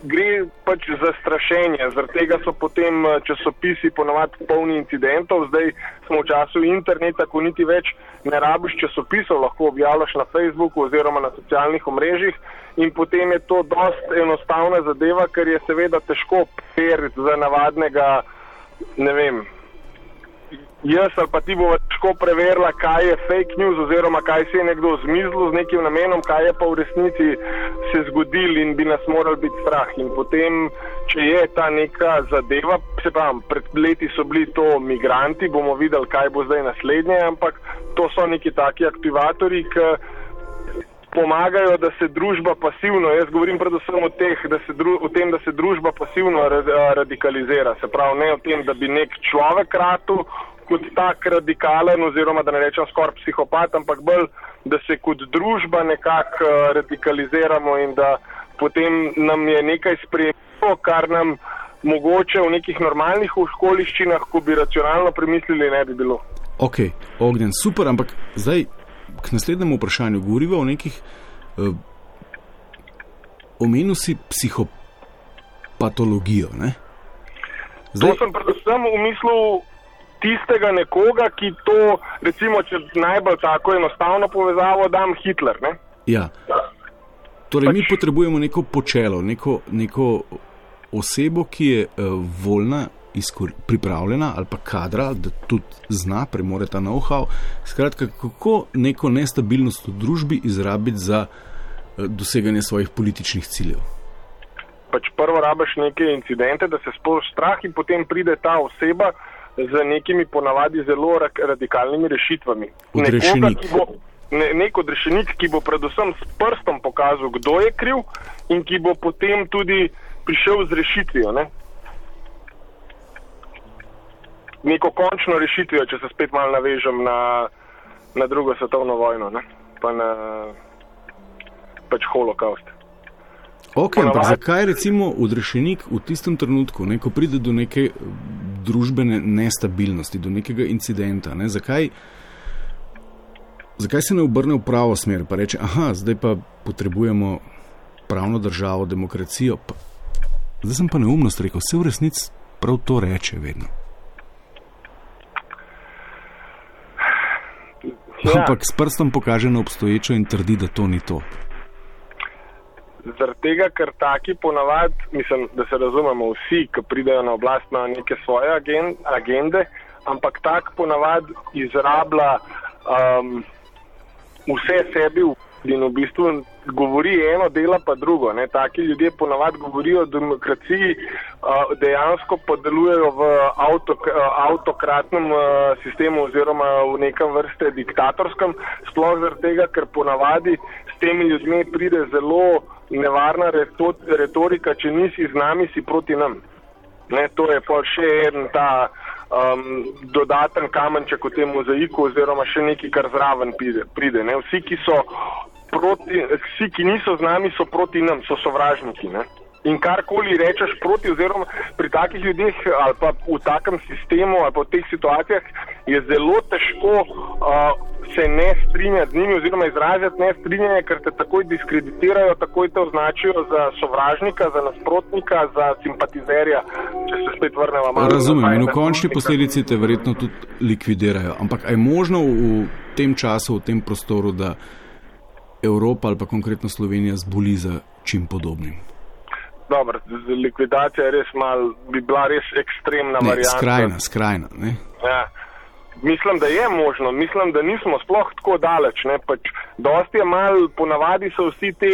gre pač za strašenje. Zaradi tega so potem uh, časopisi ponavadi polni incidentov. Zdaj smo v času interneta, ko niti več ne rabiš časopisov, lahko objavljaš na Facebooku oziroma na socialnih omrežjih in potem je to dost enostavna zadeva, ker je seveda težko periti za navadnega, ne vem, jaz ali pa ti bo težko preverila, kaj je fake news oziroma kaj si je nekdo zmizlil z nekim namenom, kaj je pa v resnici se zgodil in bi nas moral biti strah. In potem, če je ta neka zadeva, se pravim, pred leti so bili to migranti, bomo videli, kaj bo zdaj naslednje, ampak to so neki taki aktivatori, ki pomagajo, da se družba pasivno, jaz govorim predvsem o, teh, da dru, o tem, da se družba pasivno radikalizira. Se pravi, ne o tem, da bi nek človek ratu kot tak radikalen oziroma da ne rečem skoraj psihopat, ampak bolj, da se kot družba nekako eh, radikaliziramo in da potem nam je nekaj sprejemljivo, kar nam mogoče v nekih normalnih okoliščinah, ko bi racionalno premislili, ne bi bilo. Ok, ognjen, super, ampak zdaj k naslednjemu vprašanju. Govorimo o nekih. Uh, Omenil si psihopatologijo. Zdaj... To sem predvsem v mislu tistega nekoga, ki to, recimo, če najbolj tako enostavno povezavo, da je Hitler. Ne? Ja. Torej, pač... mi potrebujemo neko počelo, neko, neko osebo, ki je uh, voljna, izkor, pripravljena ali pa kadra, da tudi zna, premore ta know-how. Skratka, kako neko nestabilnost v družbi izrabiti za uh, doseganje svojih političnih ciljev. Pač prvo rabiš neke incidente, da se sproži strah, in potem pride ta oseba, z nekimi ponavadi zelo radikalnimi rešitvami. Odrešenik. Ne, nek odrešenik, ki bo predvsem s prstom pokazal, kdo je kriv in ki bo potem tudi prišel z rešitvijo. Ne? Neko končno rešitvijo, če se spet malo navežem na, na drugo svetovno vojno, ne? pa na pač holokaust. Ok, ampak zakaj recimo odrešenik v tistem trenutku, ne, ko pride do neke družbene nestabilnosti, do nekega incidenta, ne, zakaj, zakaj se ne obrne v pravo smer, pa reče, aha, zdaj pa potrebujemo pravno državo, demokracijo. Pa, zdaj sem pa neumnost rekel, vse v resnici prav to reče vedno. Ja. Ampak s prstom pokaže na obstoječo in trdi, da to ni to. Zaradi tega, ker taki ponavadi, mislim, da se razumemo vsi, ki pridejo na oblast na neke svoje agende, ampak tak ponavadi izrablja um, vse sebi in v bistvu govori eno, dela pa drugo. Ne. Taki ljudje ponavadi govorijo o demokraciji, dejansko pa delujejo v avtok, avtokratnem sistemu oziroma v nekem vrste diktatorskem, sploh zaradi tega, ker ponavadi s temi ljudmi pride zelo nevarna retorika, če nisi z nami, si proti nam. Ne, to je pa še en ta um, dodaten kamenček v tem mozaiku, oziroma še nekaj, kar zraven pride. Ne. Vsi, ki so proti, vsi, ki niso z nami, so proti nam, so sovražniki. Ne. In karkoli rečeš proti, oziroma pri takih ljudeh ali pa v takem sistemu ali pa v teh situacijah, je zelo težko uh, se ne strinjati z njimi oziroma izraziti ne strinjanje, ker te takoj diskreditirajo, takoj te označijo za sovražnika, za nasprotnika, za simpatizerja, če se spet vrnemo malo. Razumem in v končni posledici te verjetno tudi likvidirajo. Ampak je možno v tem času, v tem prostoru, da Evropa ali pa konkretno Slovenija zboli za čim podobnim? Dobro, likvidacija res mal, bi bila res ekstremna ne, varianta. Skrajna, skrajna. Ja. Mislim, da je možno, mislim, da nismo sploh tako daleč. Pač, dosti je mal, ponavadi so vsi te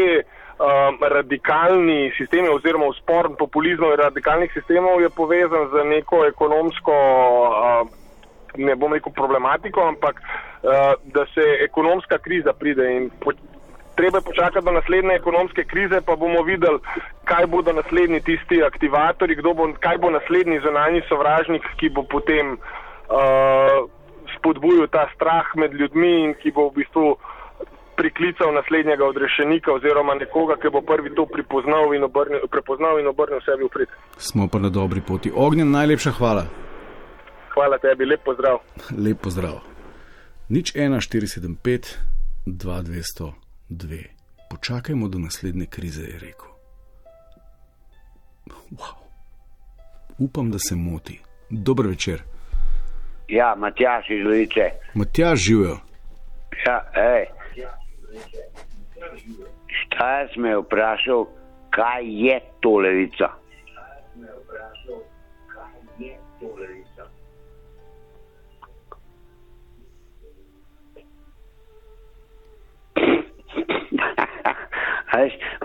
um, radikalni sistemi oziroma usporn populizmov in radikalnih sistemov je povezan z neko ekonomsko, uh, ne bom rekel problematiko, ampak uh, da se ekonomska kriza pride in treba je počakati do naslednje ekonomske krize, pa bomo videli, kaj bodo naslednji tisti aktivatori, bo, kaj bo naslednji zunanji sovražnik, ki bo potem uh, spodbujal ta strah med ljudmi in ki bo v bistvu priklical naslednjega odrešenika oziroma nekoga, ki bo prvi to prepoznal in obrnil, prepoznal in obrnil sebi v prid. Smo pa na dobri poti. Ognjen, najlepša hvala. Hvala tebi, lep pozdrav. Lep pozdrav. Nič 1475 2200 dve. Počakajmo do naslednje krize, je rekel. Wow. Upam, da se moti. Dober večer. Ja, Matjaš iz Levice. Matjaš živijo. Ja, hej. Šta si me vprašal, kaj je to levica?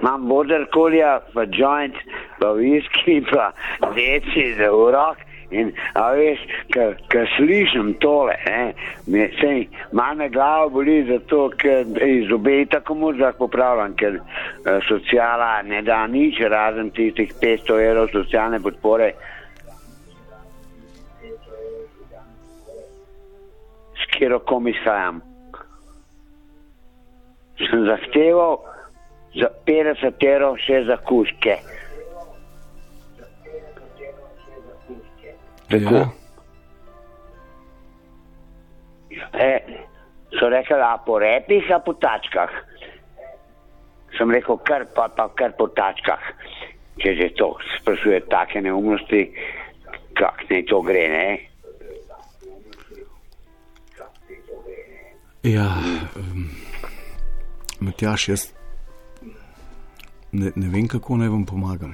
Imam boder kolja, pa joint, pa viski, pa deci za urok. In, a veš, ko slišim tole, ne, sej, malo me glava boli zato, ker iz obej tako možno popravljam, ker uh, sociala ne da nič, razen tistih 500 evrov socialne podpore. S kero komisajam. Sem zahteval za 50 evrov še za kuške. Tako. Ja. E, so rekli, a po repih, a po tačkah. Sem rekel, kar pa, pa kar po tačkah. Če že to sprašuje take neumnosti, kak ne to gre, ne? Ja, um, Matjaš, jaz ne, ne vem, kako naj vam pomagam.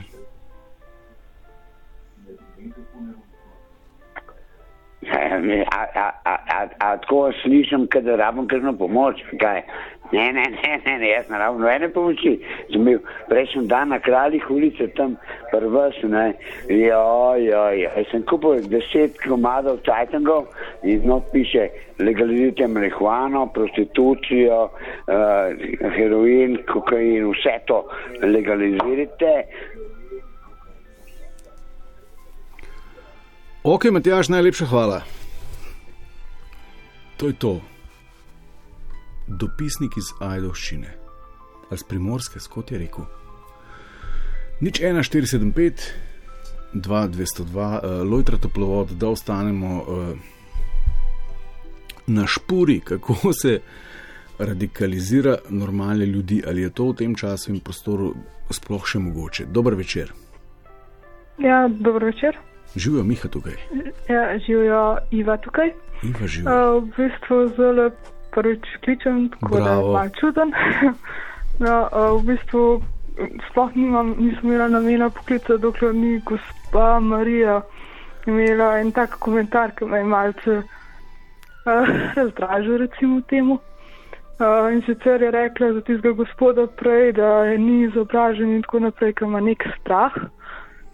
Tako slišim, da rabim kakšno pomoč. Kaj? Ne, ne, ne, ne, ne, jaz ne rabim nobene pomoči. Prejšnji dan na kraljih ulice tam prvs, ne, jo, jo, jo. Jaz sem kupil deset komadov tajtangov in not piše legalizirajte marihuano, prostitucijo, uh, heroin, kokain, vse to legalizirajte. Ok, Matjaš, najlepša hvala. To je to. Dopisnik iz Ajdovščine, ali iz Primorske, kot je rekel. Nič 1475, 2202, uh, Lojtra toplovod, da ostanemo uh, na špuri, kako se radikalizira normalne ljudi, ali je to v tem času in prostoru sploh še mogoče. Dober večer. Ja, dober večer. Živijo Miha tukaj. Ja, živijo Iva tukaj. Iva živi. Uh, v bistvu zelo prvič kličem, tako da je malo čuden. *laughs* no, uh, v bistvu sploh nimam, nisem imela namena poklica, dokler ni gospa Marija imela en tak komentar, ki me je malce uh, *laughs* razdražil, recimo temu. Uh, in sicer je rekla za tistega gospoda prej, da je ni izobražen in tako naprej, ker ima nek strah.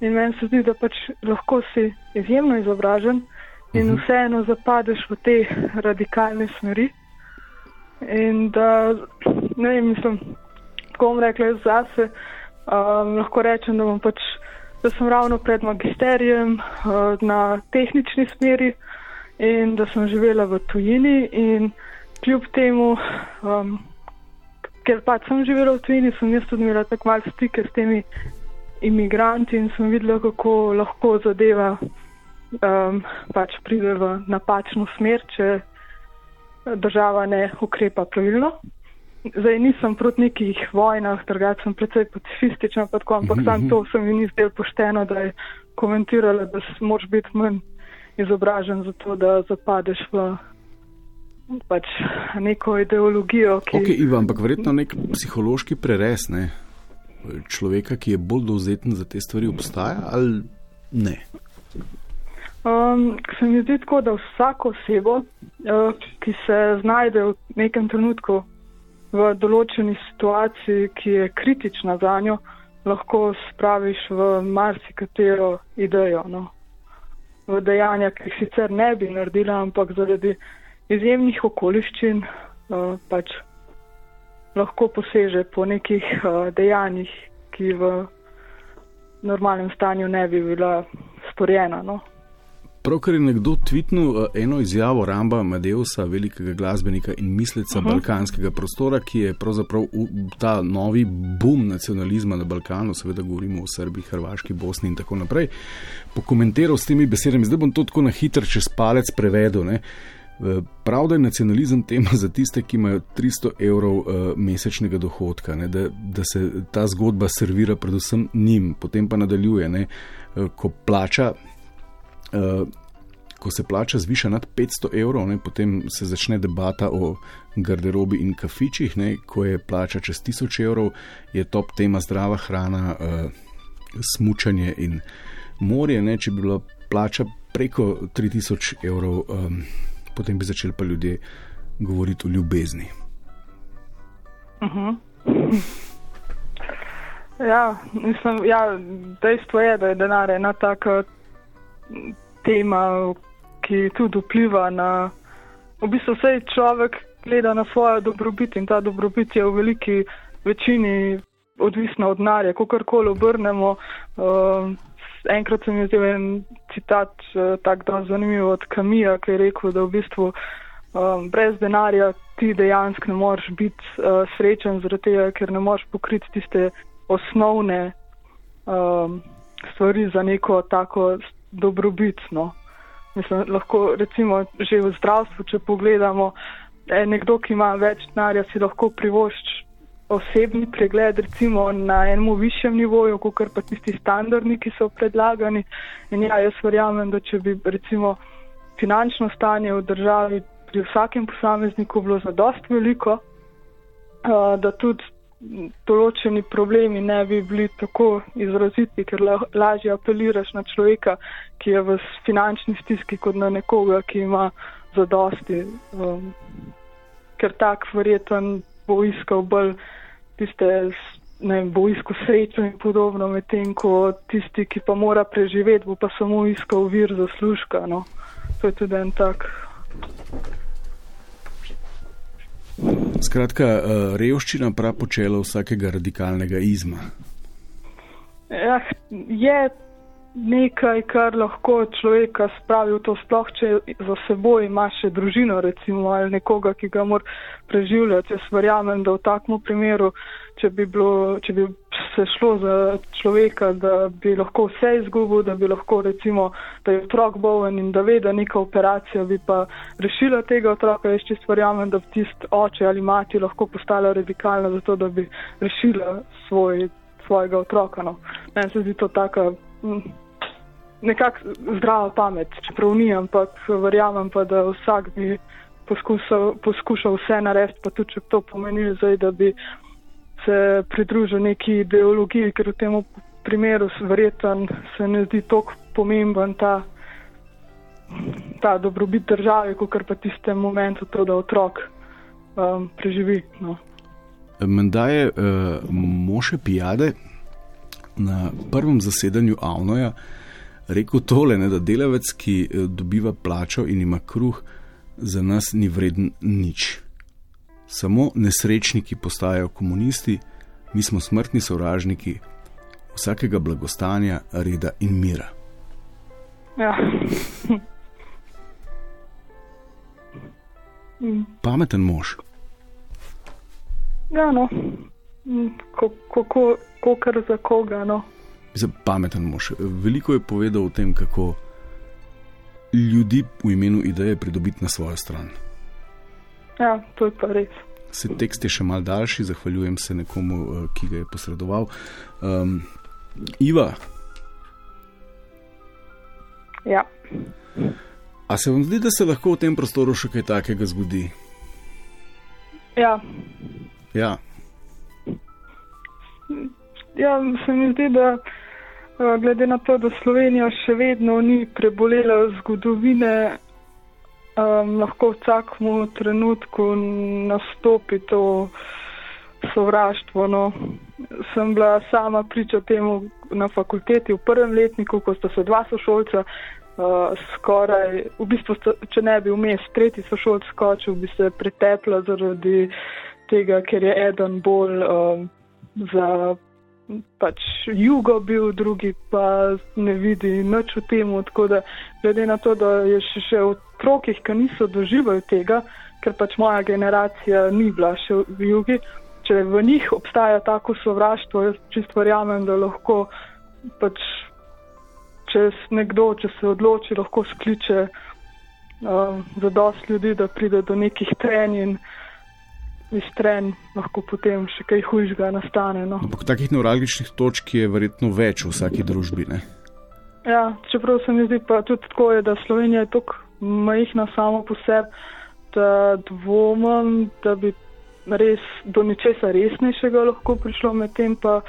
In meni se zdi, da pač lahko si izjemno izobražen in uh -huh. vseeno zapadeš v te radikalne smeri. In da, ne vem, mislim, tako bom rekla zase, um, lahko rečem, da, pač, da sem ravno pred magisterijem uh, na tehnični smeri in da sem živela v tujini in kljub temu, um, ker pač sem živela v tujini, sem jaz tudi imela tako malo stike s temi imigranti in sem videla, kako lahko zadeva um, pač pride v napačno smer, če država ne ukrepa pravilno. Zdaj nisem proti nekih vojnah, drugače sem precej pacifistična, tako, ampak mm -hmm. sam to se mi ni zdelo pošteno, da je komentirala, da moraš biti manj izobražen za to, da zapadeš v pač neko ideologijo. Ki... Ok, Ivan, ampak verjetno nek psihološki preres ne? človeka, ki je bolj dovzeten za te stvari, obstaja ali ne? Um, se mi zdi tako, da vsako osebo, uh, ki se znajde v nekem trenutku v določeni situaciji, ki je kritična za njo, lahko spraviš v marsikatero idejo. No. V dejanja, ki jih sicer ne bi naredila, ampak zaradi izjemnih okoliščin uh, pač lahko poseže po nekih uh, dejanjih, ki v normalnem stanju ne bi bila storjena. No. Pravkar je nekdo tvitnil eh, eno izjavo Ramba Madeusa, velikega glasbenika in misleca uh -huh. balkanskega prostora, ki je pravzaprav ta novi boom nacionalizma na Balkanu, seveda govorimo o Srbiji, Hrvaški, Bosni in tako naprej, pokomentiral s temi besedami. Zdaj bom to tako na hitro čez palec prevedel. Ne? Eh, prav, da je nacionalizem tema za tiste, ki imajo 300 evrov uh, mesečnega dohodka, ne? da, da se ta zgodba servira predvsem njim, potem pa nadaljuje, ne? ko plača ko se plača zviša nad 500 evrov, ne, potem se začne debata o garderobi in kafičih, ne, ko je plača čez 1000 evrov, je top tema zdrava hrana, uh, eh, smutanje in morje. Ne, če bi bila plača preko 3000 evrov, um, potem bi začeli pa ljudje govoriti o ljubezni. Uh -huh. Ja, mislim, ja, dejstvo je, da je denar ena taka tema, ki tudi vpliva na. V bistvu vse človek gleda na svojo dobrobit in ta dobrobit je v veliki večini odvisna od narja, kako koli obrnemo. Uh, enkrat sem imel en citat, uh, tako zanimiv od Kamija, ki je rekel, da v bistvu um, brez denarja ti dejansko ne moreš biti uh, srečen, zaradi tega, ker ne moreš pokriti tiste osnovne um, stvari za neko tako dobrobitno. Mislim, lahko recimo že v zdravstvu, če pogledamo, eh, nekdo, ki ima več denarja, si lahko privošči osebni pregled, recimo na enem višjem nivoju, kot pa tisti standardni, ki so predlagani. In ja, jaz verjamem, da če bi recimo finančno stanje v državi pri vsakem posamezniku bilo zadost veliko, uh, da tudi določeni problemi ne bi bili tako izraziti, ker la, lažje apeliraš na človeka, ki je v finančni stiski, kot na nekoga, ki ima zadosti. Um, ker tak verjeten bo iskal bolj tiste, ne vem, bo iskal srečo in podobno, medtem ko tisti, ki pa mora preživeti, bo pa samo iskal vir zaslužka. No. To je tudi en tak. Skratka, eh, revščina prav počela vsakega radikalnega izma. Ja, je nekaj, kar lahko človeka spravi v to sploh, če za seboj ima še družino, recimo, ali nekoga, ki ga mora preživljati. Jaz verjamem, da v takem primeru, če bi, bilo, če bi se šlo za človeka, da bi lahko vse izgubil, da bi lahko recimo, da je otrok bolen in da ve, da neka operacija bi pa rešila tega otroka, jaz čisto verjamem, da bi tist oče ali mati lahko postala radikalna zato, da bi rešila svoj, svojega otroka. No. Meni se zdi to taka hm, nekako zdrava pamet, čeprav ni, ampak verjamem pa, da vsak bi poskušal, poskušal vse narediti, pa tudi če to pomeni zdaj, da bi se pridružil neki ideologiji, ker v tem primeru verjeten se ne zdi tako pomemben ta, ta dobrobit države, kot pa tistem momentu to, da otrok um, preživi. No. Menda je uh, Moše Pijade na prvem zasedanju Avnoja rekel tole, ne, da delavec, ki uh, dobiva plačo in ima kruh, za nas ni vreden nič samo nesrečniki postajajo komunisti, Mi smo smrtni sovražniki vsakega blagostanja, reda in mira. Ja. Pameten mož. Ja, no, kako kar za koga. No. Za pameten mož. Veliko je povedal o tem, kako ljudi v imenu ideje pridobiti na svojo stran. Ja, to je pa res. Se tekst je še mal daljši, zahvaljujem se nekomu, eh, ki ga je posredoval. Um, Iva. Ja. A se vam zdi, da se lahko v tem prostoru še kaj takega zgodi? Ja. Ja. Ja, se mi zdi, da eh, glede na to, da Slovenija še vedno ni prebolela zgodovine, um, lahko v vsakem trenutku nastopi to sovraštvo. No. Sem bila sama priča temu na fakulteti v prvem letniku, ko sta se dva sošolca uh, skoraj, v bistvu, če ne bi vmes tretji sošolc skočil, bi se pretepla zaradi tega, ker je eden bolj uh, za pač jugo bil, drugi pa ne vidi nič v tem. Tako da, glede na to, da je še, še v otrokih, ki niso doživeli tega, ker pač moja generacija ni bila še v jugi, če v njih obstaja tako sovraštvo, jaz čisto verjamem, da lahko pač če nekdo, če se odloči, lahko skliče uh, za dost ljudi, da pride do nekih trenj in iz trenj lahko potem še kaj hujšega nastane. No. Ampak takih neuralgičnih točk je verjetno več v vsaki družbi. Ne? Ja, čeprav se mi zdi pa tudi tako, je, da Slovenija je tako majhna samo po sebi, da dvomim, da bi res do ničesa resnejšega lahko prišlo med tem pa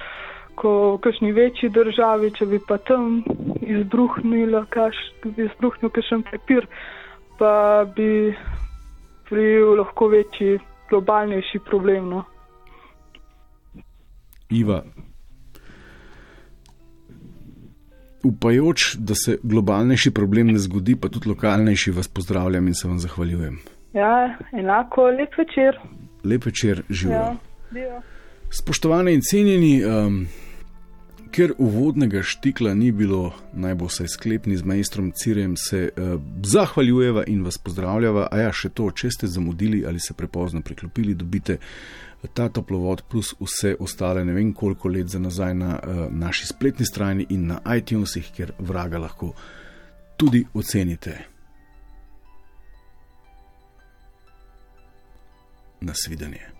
ko v kakšni večji državi, če bi pa tam izbruhnil, kaš, bi izbruhnil kakšen prepir, pa bi prijel lahko večji, globalnejši problem. No. Iva. Upajoč, da se globalnejši problem ne zgodi, pa tudi lokalnejši, vas pozdravljam in se vam zahvaljujem. Ja, enako, lep večer. Lep večer, živijo. Ja, Spoštovane in cenjeni, um, Ker uvodnega štikla ni bilo, naj bo vsaj sklepni z majstrom Cirjem, se uh, zahvaljujeva in vas pozdravljava. A ja, še to, če ste zamudili ali se prepozno priklopili, dobite ta toplovod plus vse ostale, ne vem koliko let za nazaj na uh, naši spletni strani in na iTunesih, kjer vraga lahko tudi ocenite. Nasvidenje.